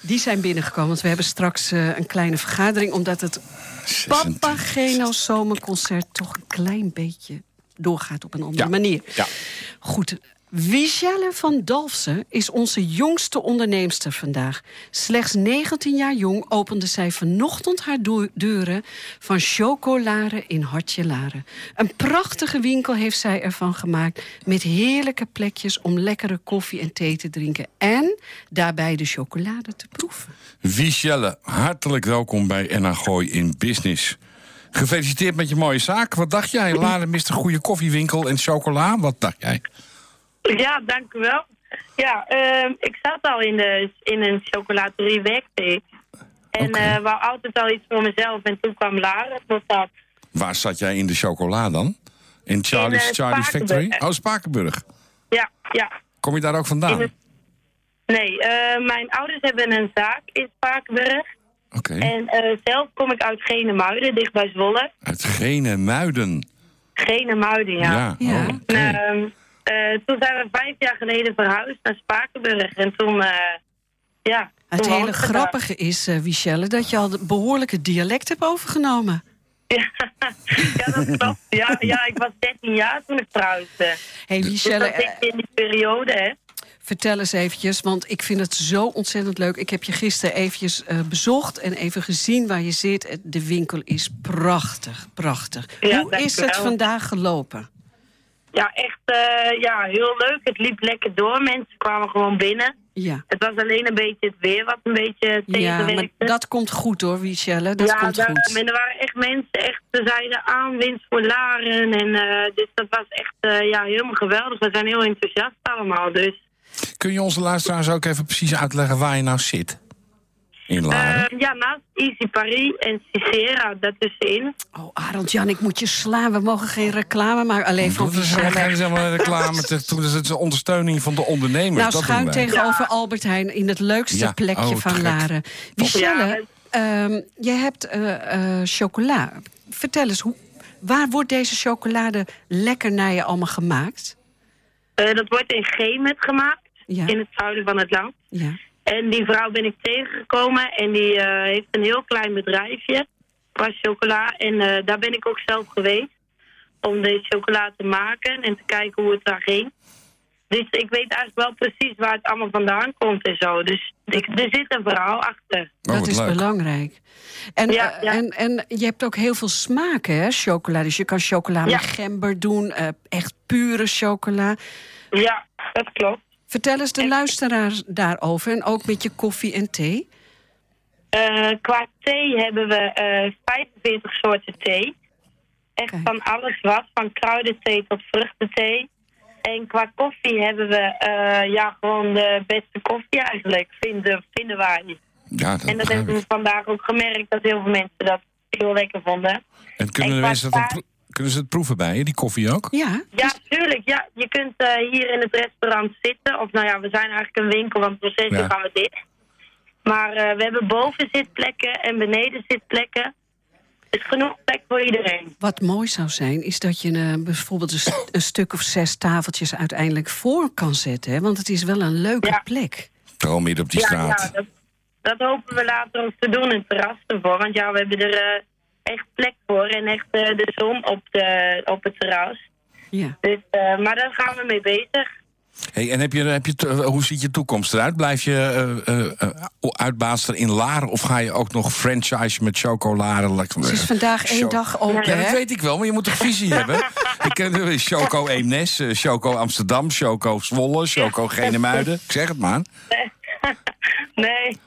Die zijn binnengekomen, want we hebben straks eh, een kleine vergadering... omdat het 26. Papageno Zomerconcert toch een klein beetje doorgaat op een andere Ja. manier. Ja. Goed. Wiesjelle van Dalfsen is onze jongste onderneemster vandaag. Slechts 19 jaar jong opende zij vanochtend haar deuren van Chocolare in Hartje Laren. Een prachtige winkel heeft zij ervan gemaakt met heerlijke plekjes om lekkere koffie en thee te drinken en daarbij de chocolade te proeven. Wiesjelle, hartelijk welkom bij NH in Business. Gefeliciteerd met je mooie zaak. Wat dacht jij? Mist een goede koffiewinkel en chocola. Wat dacht jij? Ja, dank u wel. Ja, ehm, ik zat al in, de, in een chocolaterie, werkte ik. En Oké. eh wou altijd al iets voor mezelf. En toen kwam Lara, was dat. Waar zat jij in de chocola dan? In Charlie's, eh, Charlie's Factory? Oh, Spakenburg. Ja, ja. Kom je daar ook In vandaan? het- Nee, eh, mijn ouders hebben een zaak in Spakenburg. Oké. En eh, zelf kom ik uit Genemuiden, dicht bij Zwolle. Uit Gene Muiden. Genemuiden, ja. Ja, Ja. oh. En, ehm, eh, toen zijn we vijf jaar geleden verhuisd naar Spakenburg. En toen, eh, ja... Het toen hele daar. grappige is, eh Wichelle, dat je al behoorlijke dialect hebt overgenomen. Ja, dat klopt. Ja, ja, ik was 13 jaar toen ik trouwde. Hey, Dus Michelle, dat zit in die periode, hè. Vertel eens eventjes, want ik vind het zo ontzettend leuk. Ik heb je gisteren eventjes bezocht en even gezien waar je zit. De winkel is prachtig, prachtig. Ja, Hoe is het vandaag gelopen? Ja, echt eh, ja, heel leuk. Het liep lekker door. Mensen kwamen gewoon binnen. Ja. Het was alleen een beetje het weer wat een beetje Ja, maar tegenwerkte. dat komt goed hoor, Michelle. Dat ja, komt daar- goed. En er waren echt mensen, echt, ze zeiden aan, winst voor Laren. En eh, dus dat was echt eh, ja, helemaal geweldig. We zijn heel enthousiast allemaal. Dus Kun je onze luisteraars ook even precies uitleggen waar je nou zit? In Laren? eh, ja, naast Easy Paris en Cicera, daartussenin. Oh, Arend Jan, ik moet je slaan. We mogen geen reclame maken, alleen voor dat is geen zeg maar, reclame. te- Toen is het de ondersteuning van de ondernemers. Nou, dat schuin tegenover Albert Heijn in het leukste Ja, plekje oh, van. Laren. Michelle, ehm, je hebt eh, eh, chocola. Vertel eens, hoe, waar wordt deze chocolade lekker naar je allemaal gemaakt? Eh, dat wordt in Gemet gemaakt, Ja. in het zuiden van het land. Ja. En die vrouw ben ik tegengekomen en die eh, heeft een heel klein bedrijfje qua chocola. En eh, daar ben ik ook zelf geweest om deze chocola te maken en te kijken hoe het daar ging. Dus ik weet eigenlijk wel precies waar het allemaal vandaan komt en zo. Dus ik, er zit een verhaal achter. dat is belangrijk. En, Ja, eh, ja. En, en je hebt ook heel veel smaken, hè, chocola. Dus je kan chocola Ja. met gember doen, eh, echt pure chocola. Ja, dat klopt. Vertel eens de luisteraars daarover. En ook met je koffie en thee. Eh, qua thee hebben we eh 45 soorten thee. Echt van alles wat, van kruidenthee tot vruchtenthee. En qua koffie hebben we eh, ja, gewoon de beste koffie eigenlijk, vinden, vinden wij. Ja, dat en dat hebben we vandaag ook gemerkt dat heel veel mensen dat heel lekker vonden. En kunnen, En de qua mensen dat dan taart- pro- kunnen ze het proeven bij je, die koffie ook? Ja. Ja, tuurlijk. Ja. Je kunt eh, hier in het restaurant zitten. Of nou ja, we zijn eigenlijk een winkel, want voor zes Ja. gaan we dicht. Maar eh, we hebben boven zitplekken en beneden zitplekken. Er is genoeg plek voor iedereen. Wat mooi zou zijn, is dat je eh, bijvoorbeeld een, st- een stuk of zes tafeltjes uiteindelijk voor kan zetten. Hè? Want het is wel een leuke plek. Gewoon midden op die ja, straat. ja dat, dat hopen we later ook te doen, een terras ervoor. Want ja, we hebben er eh, echt plek voor en echt eh, de zon op, de, op het terras. Ja. Dus, eh, maar daar gaan we mee bezig. Hey, en heb je, heb je, eh, hoe ziet je toekomst eruit? Blijf je eh, eh, eh, uitbaanster in Laren of ga je ook nog franchise met chocolade? Het is vandaag één dag open, Ja, dat weet ik wel, maar je moet toch visie hebben? Ik ken Choco Eemnes, Choco Amsterdam, Choco Zwolle, Choco Genemuiden. Ik zeg het maar. Nee.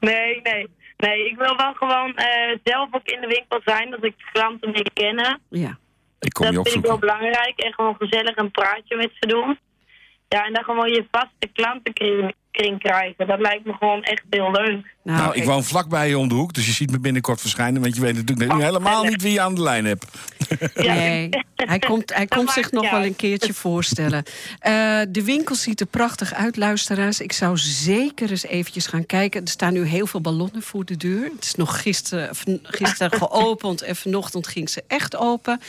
nee, nee. Nee, ik wil wel gewoon eh, zelf ook in de winkel zijn, dat ik de klanten beetje kennen. Ja. Ik kom dat je vind ik wel belangrijk. En gewoon gezellig een praatje met ze doen. Ja, en dan gewoon je vaste klantenkring kring krijgen. Dat lijkt me gewoon echt heel leuk. Nou, ik woon vlakbij je om de hoek, dus je ziet me binnenkort verschijnen. Want je weet natuurlijk nu helemaal niet wie je aan de lijn hebt. Nee, hij komt, hij komt zich nog wel een keertje voorstellen. Eh, de winkel ziet er prachtig uit, luisteraars. Ik zou zeker eens eventjes gaan kijken. Er staan nu heel veel ballonnen voor de deur. Het is nog gisteren, gisteren geopend en vanochtend ging ze echt open.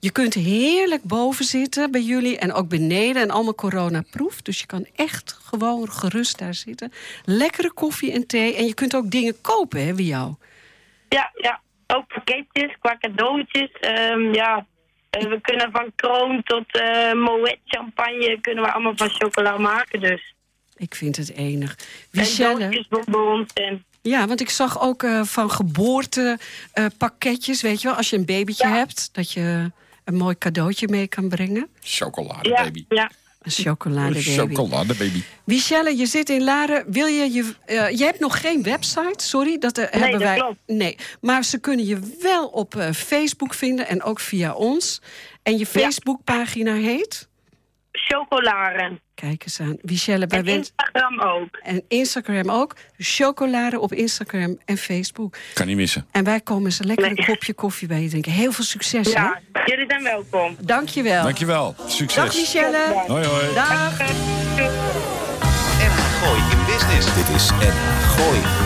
Je kunt heerlijk boven zitten bij jullie en ook beneden. En allemaal coronaproof. Dus je kan echt gewoon gerust daar zitten. Lekkere koffie en thee. En je kunt ook dingen kopen, hè, bij jou. Ja, ja. Ook pakketjes qua cadeautjes. Ehm, ja, Eh, we kunnen van kroon tot eh Moet champagne kunnen we allemaal van chocola maken dus. Ik vind het enig. En Michelle? en... Ja, want ik zag ook eh, van geboorte eh, pakketjes, weet je wel, als je een babytje hebt, dat je een mooi cadeautje mee kan brengen. Chocoladebaby. Ja, Een chocoladebaby. Chocoladebaby. Michelle, je zit in Laren. Wil je je. eh, je hebt nog geen website, sorry. Dat eh, hebben dat wij. klopt. Nee, maar ze kunnen je wel op eh, Facebook vinden en ook via ons. En je Facebookpagina heet. Chocolaren. Kijk eens aan. Michelle, bij En wens. Instagram ook. En Instagram ook. Chocolade op Instagram en Facebook. Kan niet missen. En wij komen eens een lekker een kopje koffie bij je drinken. Heel veel succes, Ja, jullie zijn welkom. Dankjewel. Dankjewel. Succes. Dag Michelle. Hoi, hoi. Dag. NH Gooi in Business. Dit is NH Gooi.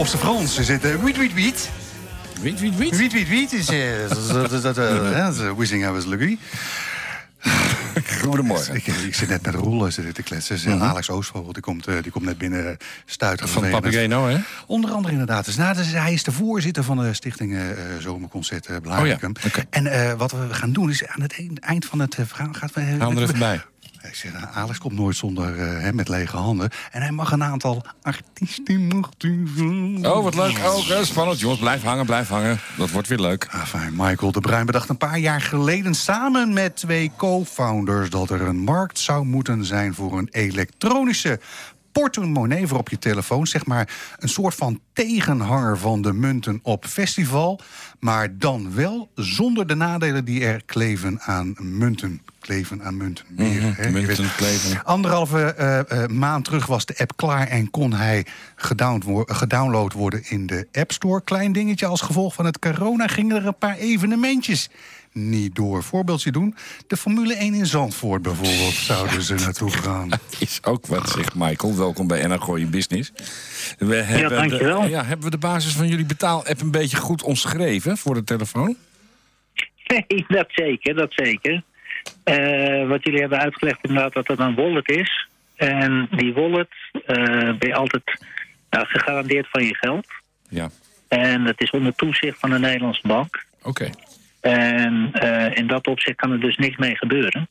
Op zijn Frans uh, wiet, wiet, wiet. Wiet, wiet, wiet? Wiet, wiet, wiet is... eh, eh, eh, Wishing I was lucky. Goedemorgen. Ik, ik zit net met Roel eh, zitten te kletsen. Eh, Alex Oostvogel die komt, eh, die komt net binnen stuiten. Van Papageno, hè? Onder andere inderdaad. Dus, nou, dus hij is de voorzitter van de stichting eh, eh, Zomerconcert uh. Oh ja, oké. En eh, wat we gaan doen is aan het eind van het eh, verhaal... Gaat, we, Hou hem er even bij. Ik zeg, nou, Alex komt nooit zonder eh, hè, met lege handen. En hij mag een aantal artiesten. Oh, wat leuk. Oh, eh, spannend, jongens. Blijf hangen, blijf hangen. Dat wordt weer leuk. Ah, fijn. Michael de Bruin bedacht een paar jaar geleden samen met twee co-founders dat er een markt zou moeten zijn voor een elektronische portemonnee voor op je telefoon. Zeg maar een soort van tegenhanger van de munten op festival. Maar dan wel zonder de nadelen die er kleven aan munten. Kleven aan munten. Meer, Mhm, munten kleven. Anderhalve eh, eh, maand terug was de app klaar en kon hij wo- gedownload worden in de App Store. Klein dingetje als gevolg van het corona gingen er een paar evenementjes niet door. Voorbeeldje doen. De Formule 1 in Zandvoort bijvoorbeeld zouden ze naartoe gaan. Is ook wat, zegt Michael. Welkom bij NH Gooi Business. We hebben dankjewel. De, ja, hebben we de basis van jullie betaal-app een beetje goed omschreven voor de telefoon? Nee, dat zeker, dat zeker. Eh, wat jullie hebben uitgelegd inderdaad dat het een wallet is. En die wallet eh, ben je altijd nou, gegarandeerd van je geld. Ja. En dat is onder toezicht van de Nederlandse bank. Oké. En eh, in dat opzicht kan er dus niks mee gebeuren.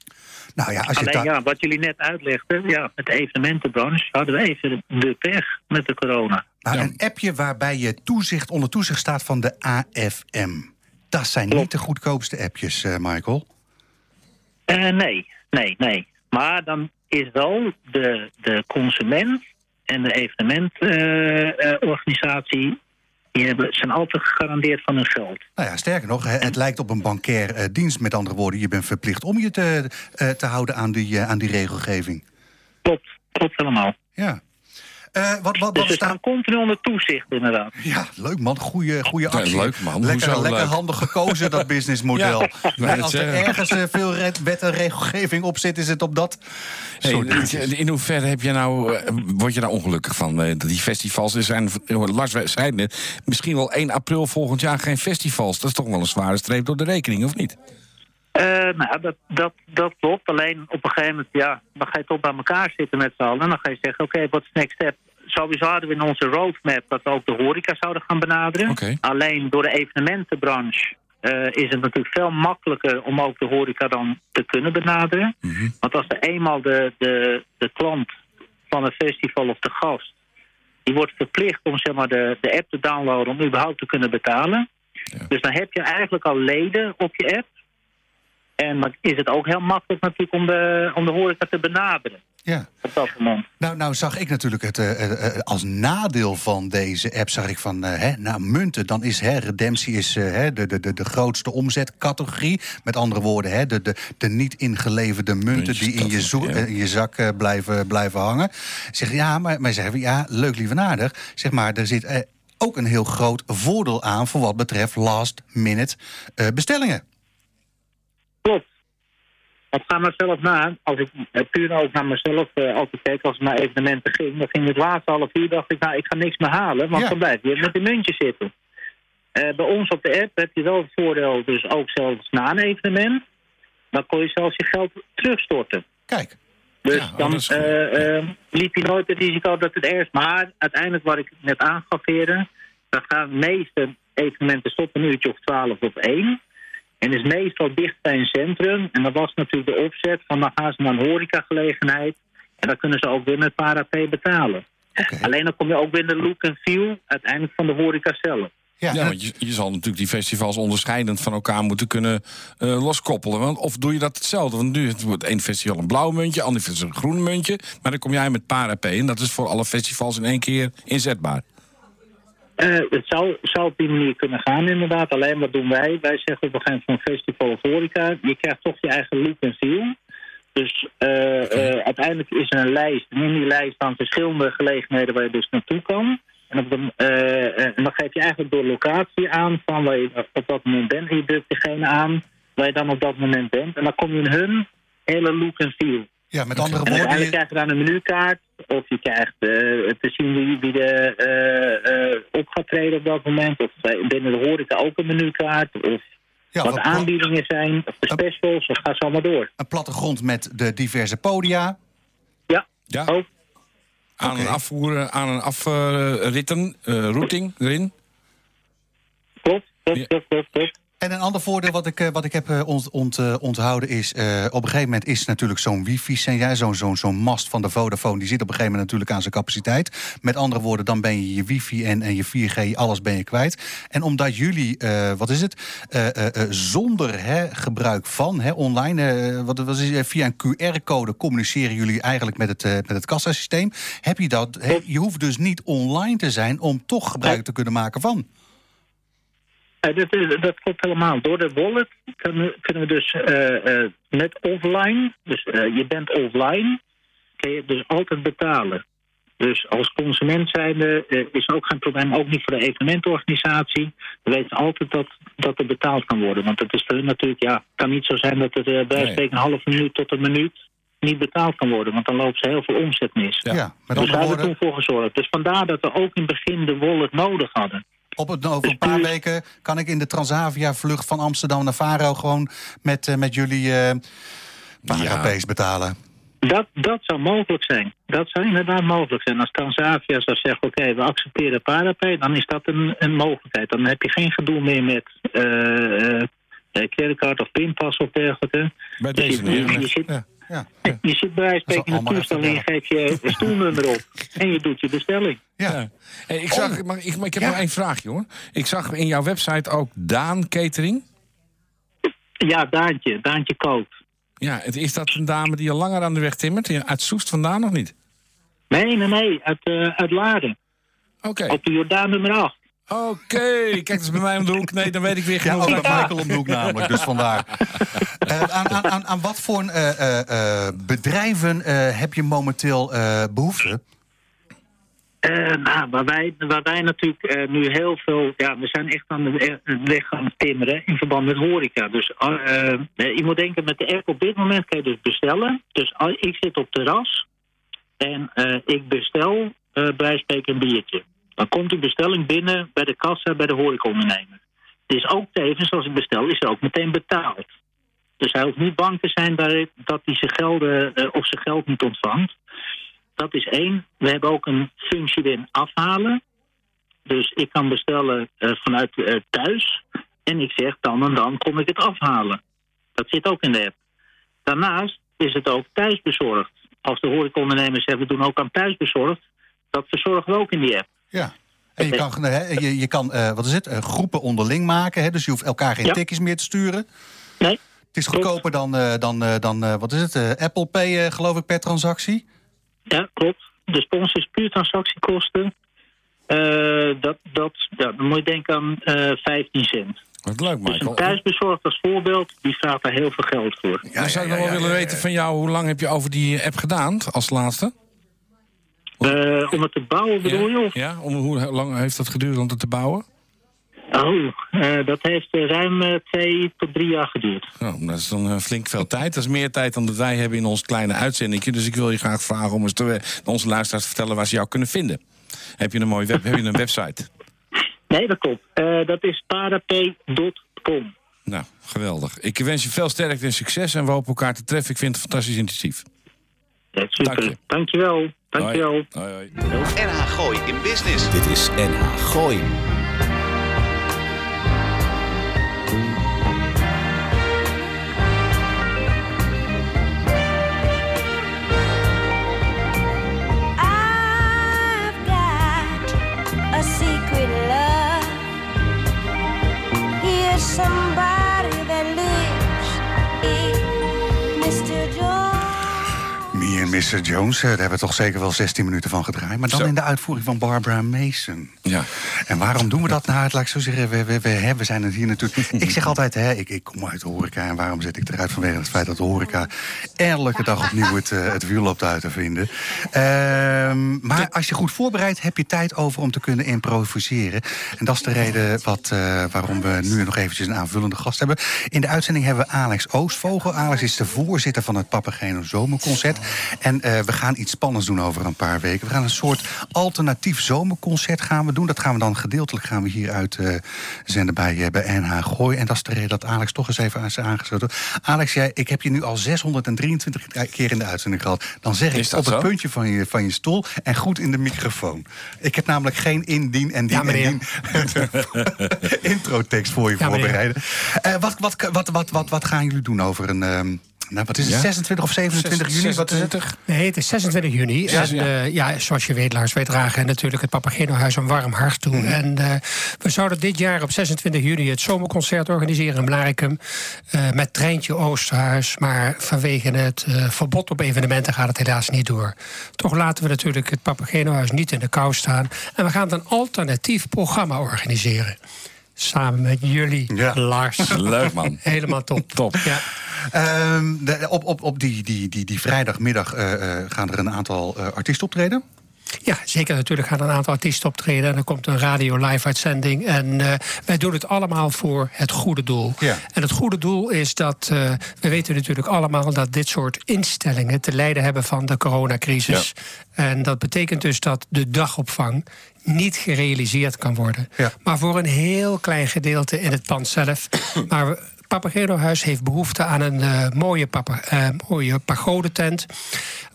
Nou ja, als je Alleen ja, wat jullie net uitlegden, ja, met de evenementenbranche hadden we even de pech met de corona. Nou, Een appje waarbij je toezicht onder toezicht staat van de AFM. Dat zijn niet de goedkoopste appjes, eh, Michael. Eh, nee, nee, nee. Maar dan is wel de, de consument en de evenementorganisatie... die hebben, zijn altijd gegarandeerd van hun geld. Nou ja, sterker nog, het lijkt op een bankair eh, dienst. Met andere woorden, je bent verplicht om je te, eh, te houden aan die, eh, aan die regelgeving. Klopt, klopt helemaal. Ja. Eh, wat, wat, Dus wat staan continu onder toezicht, inderdaad. Ja, leuk man. Goeie, goeie Ja, actie. leuk, man. Lekker, Hoezo lekker leuk? handig gekozen, dat businessmodel. Ja, als er zeggen. ergens eh, veel red- wet en regelgeving op zit, is het op dat Hey, soort dingetjes. in hoeverre heb je nou, eh, word je daar ongelukkig van? Eh, Die festivals er zijn, Lars zei net, misschien wel 1 april volgend jaar geen festivals. Dat is toch wel een zware streep door de rekening, of niet? Eh, nou, dat, dat, dat klopt. Alleen op een gegeven moment, ja, dan ga je toch bij elkaar zitten met z'n allen. En dan ga je zeggen, oké, wat is next step? Sowieso hadden we in onze roadmap dat we ook de horeca zouden gaan benaderen. Alleen door de evenementenbranche eh, is het natuurlijk veel makkelijker om ook de horeca dan te kunnen benaderen. Mhm. Want als er eenmaal de, de, de klant van een festival of de gast... die wordt verplicht om zeg maar, de, de app te downloaden om überhaupt te kunnen betalen. Dus dan heb je eigenlijk al leden op je app. En dan is het ook heel makkelijk natuurlijk om de, om de horeca te benaderen Ja. op dat moment. Nou, nou zag ik natuurlijk het eh, eh, eh, als nadeel van deze app, zag ik van, hè, nou, munten, dan is hè, redemptie is, hè, de, de, de, de grootste omzetcategorie. Met andere woorden, hè, de, de, de niet ingeleverde munten Muntjes, die in je, dat- zo- ja. in je zak blijven, blijven hangen. Zeg, ja, maar, maar zeggen we, ja, leuk, lief en aardig. Zeg maar, er zit ook een heel groot voordeel aan voor wat betreft last minute eh, bestellingen. Klopt. Want ga maar zelf na. Als ik puur ook naar mezelf eh, altijd keek, als ik naar evenementen ging, dan ging het laatste half uur, dacht ik, nou, ik ga niks meer halen, want Ja. dan blijf je met die muntjes zitten. Eh, bij ons op de app heb je wel het voordeel, dus ook zelfs na een evenement, dan kon je zelfs je geld terugstorten. Kijk. Dus Ja, oh, dan eh, eh, liep je nooit het risico dat het ergens... Maar uiteindelijk, wat ik net aangaf eerder... dan gaan de meeste evenementen tot een uurtje of twaalf of één. En is meestal dicht bij een centrum. En dat was natuurlijk de opzet van dan gaan ze naar een horecagelegenheid. En dan kunnen ze ook weer met ParaP betalen. Alleen dan kom je ook weer in de look en feel uiteindelijk van de horeca zelf. Ja, want je, je zal natuurlijk die festivals onderscheidend van elkaar moeten kunnen eh, loskoppelen. Want, of doe je dat hetzelfde? Want nu het wordt één festival een blauw muntje, ander festival een groen muntje. Maar dan kom jij met Parap en dat is voor alle festivals in één keer inzetbaar. Eh, het zou, zou op die manier kunnen gaan, inderdaad. Alleen wat doen wij? Wij zeggen op een gegeven moment van festival of horeca... je krijgt toch je eigen look en feel. Dus eh, eh, uiteindelijk is er een lijst. En in die lijst staan verschillende gelegenheden waar je dus naartoe kan. En, op de, en dan geef je eigenlijk door locatie aan van waar je op dat moment bent. En je drukt degene aan waar je dan op dat moment bent. En dan kom je in hun hele look en feel. Ja, met andere En woorden... uiteindelijk je- krijg je dan een menukaart of je krijgt eh, te zien wie, wie er eh, eh, op gaat treden op dat moment. Of binnen de horeca ook een menukaart. Of Ja, wat wat- aanbiedingen zijn. Of de specials. Of ga zo allemaal door. Een plattegrond met de diverse podia. Ja, Ja. ook. Aan een afvoeren, aan een afritten, routing erin. Klopt, klopt, klopt, klopt, klopt. En een ander voordeel wat ik, eh, wat ik heb eh, ont, ont, eh, onthouden is... op een gegeven moment is natuurlijk zo'n wifi... Ja, zo'n zo'n zo'n mast van de Vodafone... die zit op een gegeven moment natuurlijk aan zijn capaciteit. Met andere woorden, dan ben je je wifi en, en je 4G... alles ben je kwijt. En omdat jullie, wat is het... zonder hè, gebruik van hè, online... wat, wat is, het, via een QR-code communiceren jullie eigenlijk met het, met het kassasysteem... heb je dat... hè, je hoeft dus niet online te zijn... om toch gebruik te kunnen maken van. Eh, dat, is- dat klopt helemaal. Door de wallet kunnen, kunnen we dus eh, eh, met offline, dus eh, je bent offline, kun je dus altijd betalen. Dus als consument zijnde is er ook geen probleem, ook niet voor de evenementorganisatie. We weten altijd dat, dat er betaald kan worden. Want het is natuurlijk, ja, het kan niet zo zijn dat het eh, bij een half minuut tot een minuut niet betaald kan worden. Want dan lopen ze heel veel omzet mis. Ja, dus daar hebben we toen voor gezorgd. Dus vandaar dat we ook in het begin de wallet nodig hadden. Op het, over een paar weken kan ik in de Transavia-vlucht van Amsterdam naar Faro gewoon met, eh, met jullie eh Parapees betalen. Dat, dat zou mogelijk zijn. Dat zou inderdaad mogelijk zijn. Als Transavia zou zeggen, oké, we accepteren Parapay... dan is dat een, een mogelijkheid. Dan heb je geen gedoe meer met eh eh, creditcard of pinpas of dergelijke. Bij Dus deze je, je, neergelegd. zit, Ja. Je zit bij wijze van spreken in een toestel en je geeft je een stoelnummer op. En je doet je bestelling. Ja. Hey, ik, zag, maar ik, maar ik heb nog één vraagje hoor. Ik zag in jouw website ook Daan Catering. Ja, Daantje. Daantje koopt. Ja, het- is dat een dame die al langer aan de weg timmert? Uit Soest vandaan nog niet? Nee, nee, nee. Uit, eh uit Laren. Oké. Op de Jordaan nummer 8. Oké, kijk, dat is bij mij om de hoek. Nee, dan weet ik weer Ja, genoeg. ook bij Michael om de hoek namelijk, dus vandaar. Eh, aan, aan, aan, aan wat voor eh, eh, eh, bedrijven eh, heb je momenteel eh, behoefte? Eh, nou, waar wij, waar wij natuurlijk eh, nu heel veel... Ja, we zijn echt aan de weg aan het timmeren in verband met horeca. Dus je moet denken, met de app op dit moment kan je dus bestellen. Dus ik zit op terras en eh, ik bestel eh bij spreken een biertje. Dan komt die bestelling binnen bij de kassa bij de horecaondernemer. Het is ook tevens, als ik bestel, is er ook meteen betaald. Dus hij hoeft niet bang te zijn dat hij zijn, gelden, eh, of zijn geld niet ontvangt. Dat is één. We hebben ook een functie erin afhalen. Dus ik kan bestellen eh, vanuit eh, thuis. En ik zeg dan en dan kom ik het afhalen. Dat zit ook in de app. Daarnaast is het ook thuisbezorgd. Als de horecaondernemers zeggen, we doen ook aan thuisbezorgd. Dat verzorgen we ook in die app. Ja. En je kan, hè, je, je kan eh, wat is het, eh, groepen onderling maken. Hè, dus je hoeft elkaar geen Ja. tikjes meer te sturen. Nee. Het is goedkoper dan, eh, dan, eh, dan eh, wat is het, eh, Apple Pay, eh, geloof ik, per transactie. Ja, klopt. De spons is puur transactiekosten. Eh, dat, dat, ja, dan moet je denken aan eh 15 cent. Wat leuk, Dus een Michael. thuisbezorgd als voorbeeld, die vraagt daar heel veel geld voor. Dan zou ik nog wel willen weten van jou, hoe lang heb je over die app gedaan als laatste? Eh, om het te bouwen bedoel je? Of? Ja, om, hoe lang heeft dat geduurd om het te bouwen? Oh, eh, dat heeft eh, ruim twee tot drie jaar geduurd. Oh, dat is dan flink veel tijd. Dat is meer tijd dan dat wij hebben in ons kleine uitzendingje. Dus ik wil je graag vragen om eens te, onze luisteraars te vertellen waar ze jou kunnen vinden. Heb je een mooie web, heb je een website? Nee, dat klopt. Dat is parap.com. Nou, geweldig. Ik wens je veel sterkte en succes en we hopen elkaar te treffen. Ik vind het fantastisch intensief. Ja, super. Dank je. Dankjewel. Dankjewel. Hoi, hoi. NH Gooi in Business. Dit is NH Gooi. En Mr. Jones, eh, daar hebben we toch zeker wel 16 minuten van gedraaid. Maar dan Zo. in de uitvoering van Barbara Mason. Ja. En waarom doen we dat nou? Laat ik zo zeggen, we, we, we, zijn het hier natuurlijk... Ik zeg altijd, hè, ik, ik kom uit de horeca... en waarom zet ik eruit vanwege het feit dat de horeca... elke dag opnieuw het, eh, het wiel loopt uit te vinden. Ehm, maar als je goed voorbereidt, heb je tijd over om te kunnen improviseren. En dat is de reden wat, eh, waarom we nu nog eventjes een aanvullende gast hebben. In de uitzending hebben we Alex Oostvogel. Alex is de voorzitter van het Papageno Zomerconcert. En eh, we gaan iets spannends doen over een paar weken. We gaan een soort alternatief zomerconcert gaan we doen. Dat gaan we dan gedeeltelijk gaan we hier uit eh, zenden bij, eh, bij NH Gooi. En dat is de reden dat Alex toch eens even aan is aangesloten. Alex, jij, ik heb je nu al 623 keer in de uitzending gehad. Dan zeg ik op het puntje van je, van je stoel en goed in de microfoon. Ik heb namelijk geen indien en dien Ja, en dien introtekst voor je Ja, voorbereiden. Eh, wat, wat, wat, wat, wat, wat gaan jullie doen over een... ehm, nou, wat is het, Ja? 26 of 27 juni? Wat is het? 26? Nee, het is 26 juni. Zes- en ja. eh, ja, zoals je weet, Lars, wij dragen natuurlijk het Papageno-huis een warm hart toe. En eh, we zouden dit jaar op 26 juni het zomerconcert organiseren in Blaricum. eh, met treintje Oosterhuis. Maar vanwege het verbod op evenementen gaat het helaas niet door. Toch laten we natuurlijk het Papageno-huis niet in de kou staan. En we gaan een alternatief programma organiseren. Samen met jullie, Ja. Lars. Leuk, man. Helemaal top. Top. Ja. Ehm, de- op op, op die, die, die, die vrijdagmiddag eh, eh, gaan er een aantal eh, artiesten optreden. Ja, zeker. Natuurlijk gaan een aantal artiesten optreden. En er komt een radio-live-uitzending. En eh, wij doen het allemaal voor het goede doel. Ja. En het goede doel is dat... eh, we weten natuurlijk allemaal dat dit soort instellingen... te lijden hebben van de coronacrisis. En dat betekent dus dat de dagopvang niet gerealiseerd kan worden. Ja. Maar voor een heel klein gedeelte in het pand zelf. maar we- Papageno Huis heeft behoefte aan een eh, mooie, papa, eh, mooie pagodetent...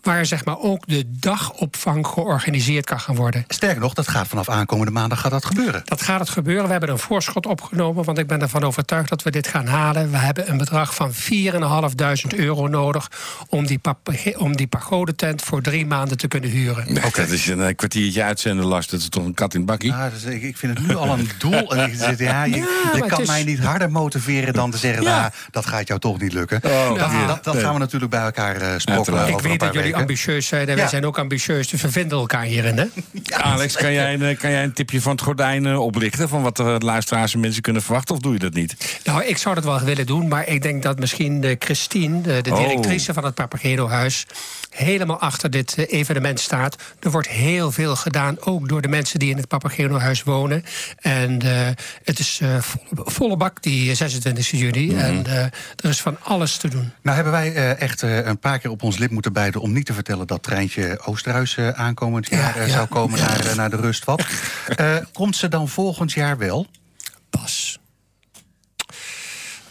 waar zeg maar ook de dagopvang georganiseerd kan gaan worden. Sterker nog, dat gaat vanaf aankomende maandag gaat dat gebeuren. Dat gaat het gebeuren. We hebben een voorschot opgenomen, want ik ben ervan overtuigd dat we dit gaan halen. We hebben een bedrag van 4.500 euro nodig om die, om die pagodetent voor drie maanden te kunnen huren. Nee, Dat is een eh, kwartiertje uitzenden, Lars. Dat is toch een kat in het bakkie? Ja, dus ik, ik vind het nu al een doel. En ik zit, ja, je Ja, je kan is- mij niet harder motiveren dan te zeggen... Ja. nou, dat gaat jou toch niet lukken. Oh, dat, ja. dat, dat Nee. gaan we natuurlijk bij elkaar eh sprokkelen. Ik weet dat jullie weken. ambitieus zijn en wij zijn ook ambitieus, dus we vinden elkaar hierin. Hè? Alex, kan jij, een, eh, kan jij een tipje van het gordijn eh, oplichten... van wat de luisteraars en mensen kunnen verwachten? Of doe je dat niet? Nou, ik zou dat wel willen doen, maar ik denk dat misschien de Christine, de, de Oh. directrice van het Papageno-huis, helemaal achter dit eh, evenement staat. Er wordt heel veel gedaan, ook door de mensen die in het Papageno-huis wonen. En eh, het is eh, volle, volle bak, die 26 juni. En eh, er is van alles te doen. Nou hebben wij echt een paar keer op ons lip moeten bijten... om niet te vertellen dat treintje Oosterhuis aankomend Ja, jaar ja. zou komen naar, naar de rustvat. Komt ze dan volgend jaar wel? Bas.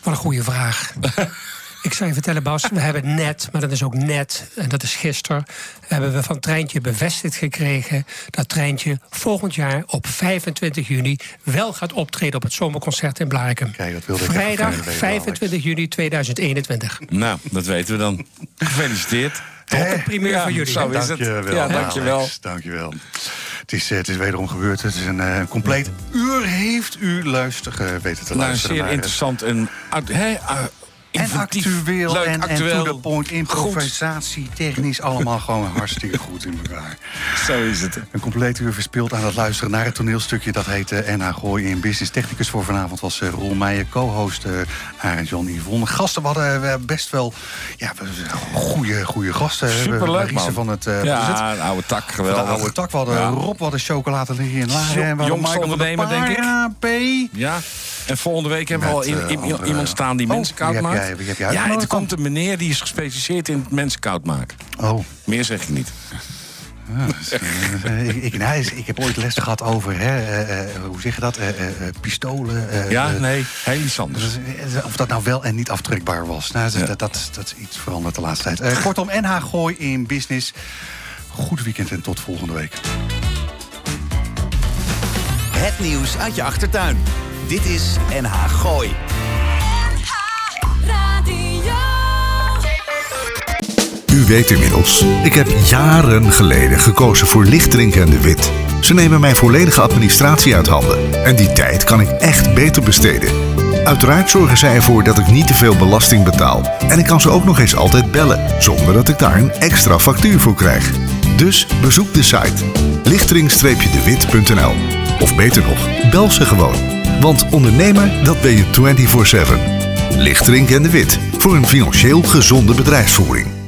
Wat een goede vraag. Ik zou je vertellen, Bas, we hebben net, maar dat is ook net, en dat is gisteren, hebben we van Treintje bevestigd gekregen dat Treintje volgend jaar op 25 juni wel gaat optreden op het zomerconcert in Blarikum. Kijk, dat wilde ik even Vrijdag fijn weten, 25 juni 2021. Nou, dat weten we dan. Gefeliciteerd. Top, een primeur Ja, voor jullie. zo is het. Dankjewel, Ja, dankjewel. Alex, dankjewel. Het is, eh, het is wederom gebeurd. Het is een eh, een compleet uur heeft u luisteren weten te Nou, luisteren. zeer naar, interessant en... uit- hè, En actueel leuk, en, to the point, improvisatie, technisch, allemaal gewoon hartstikke goed in elkaar. Zo is het. Een compleet uur verspild aan het luisteren naar het toneelstukje. Dat heet eh, NH Gooi in Business. Technicus voor vanavond was eh, Roel Meijer. Co-host eh Arend Jan Yvonne. Gasten we hadden eh, best wel ja, goede, goede gasten. Superleuk, man. van het, wat het? Ja, een oude tak, geweldig. de oude tak. We hadden Ja. Rob, we hadden chocoladerie in Laren. Jongste ondernemer, denk ik. Paar, P. Ja, en volgende week hebben we al eh, iemand staan die Oh, mensen koud maakt. jij- wie heb jij ja, uitgenodigd er komt een meneer die is gespecialiseerd in mensen koud maken. Oh. Meer zeg ik niet. Eh, ik, ik, nou, ik heb ooit les gehad over, hè, eh, hoe zeg je dat, Eh, eh, eh, pistolen. eh, Ja, nee, heel iets anders. Of dat nou wel en niet aftrekbaar was. Nou, dat, Ja. dat, dat, dat is iets veranderd de laatste tijd. Eh, kortom, NH Gooi in Business. Goed weekend en tot volgende week. Het nieuws uit je achtertuin. Dit is NH Gooi. U weet inmiddels, ik heb jaren geleden gekozen voor Lichtdrink en de Wit. Ze nemen mijn volledige administratie uit handen. En die tijd kan ik echt beter besteden. Uiteraard zorgen zij ervoor dat ik niet te veel belasting betaal. En ik kan ze ook nog eens altijd bellen, zonder dat ik daar een extra factuur voor krijg. Dus bezoek de site lichtering-dewit.nl Of beter nog, bel ze gewoon. Want ondernemer, dat ben je 24-7. Lichtering en de Wit, voor een financieel gezonde bedrijfsvoering.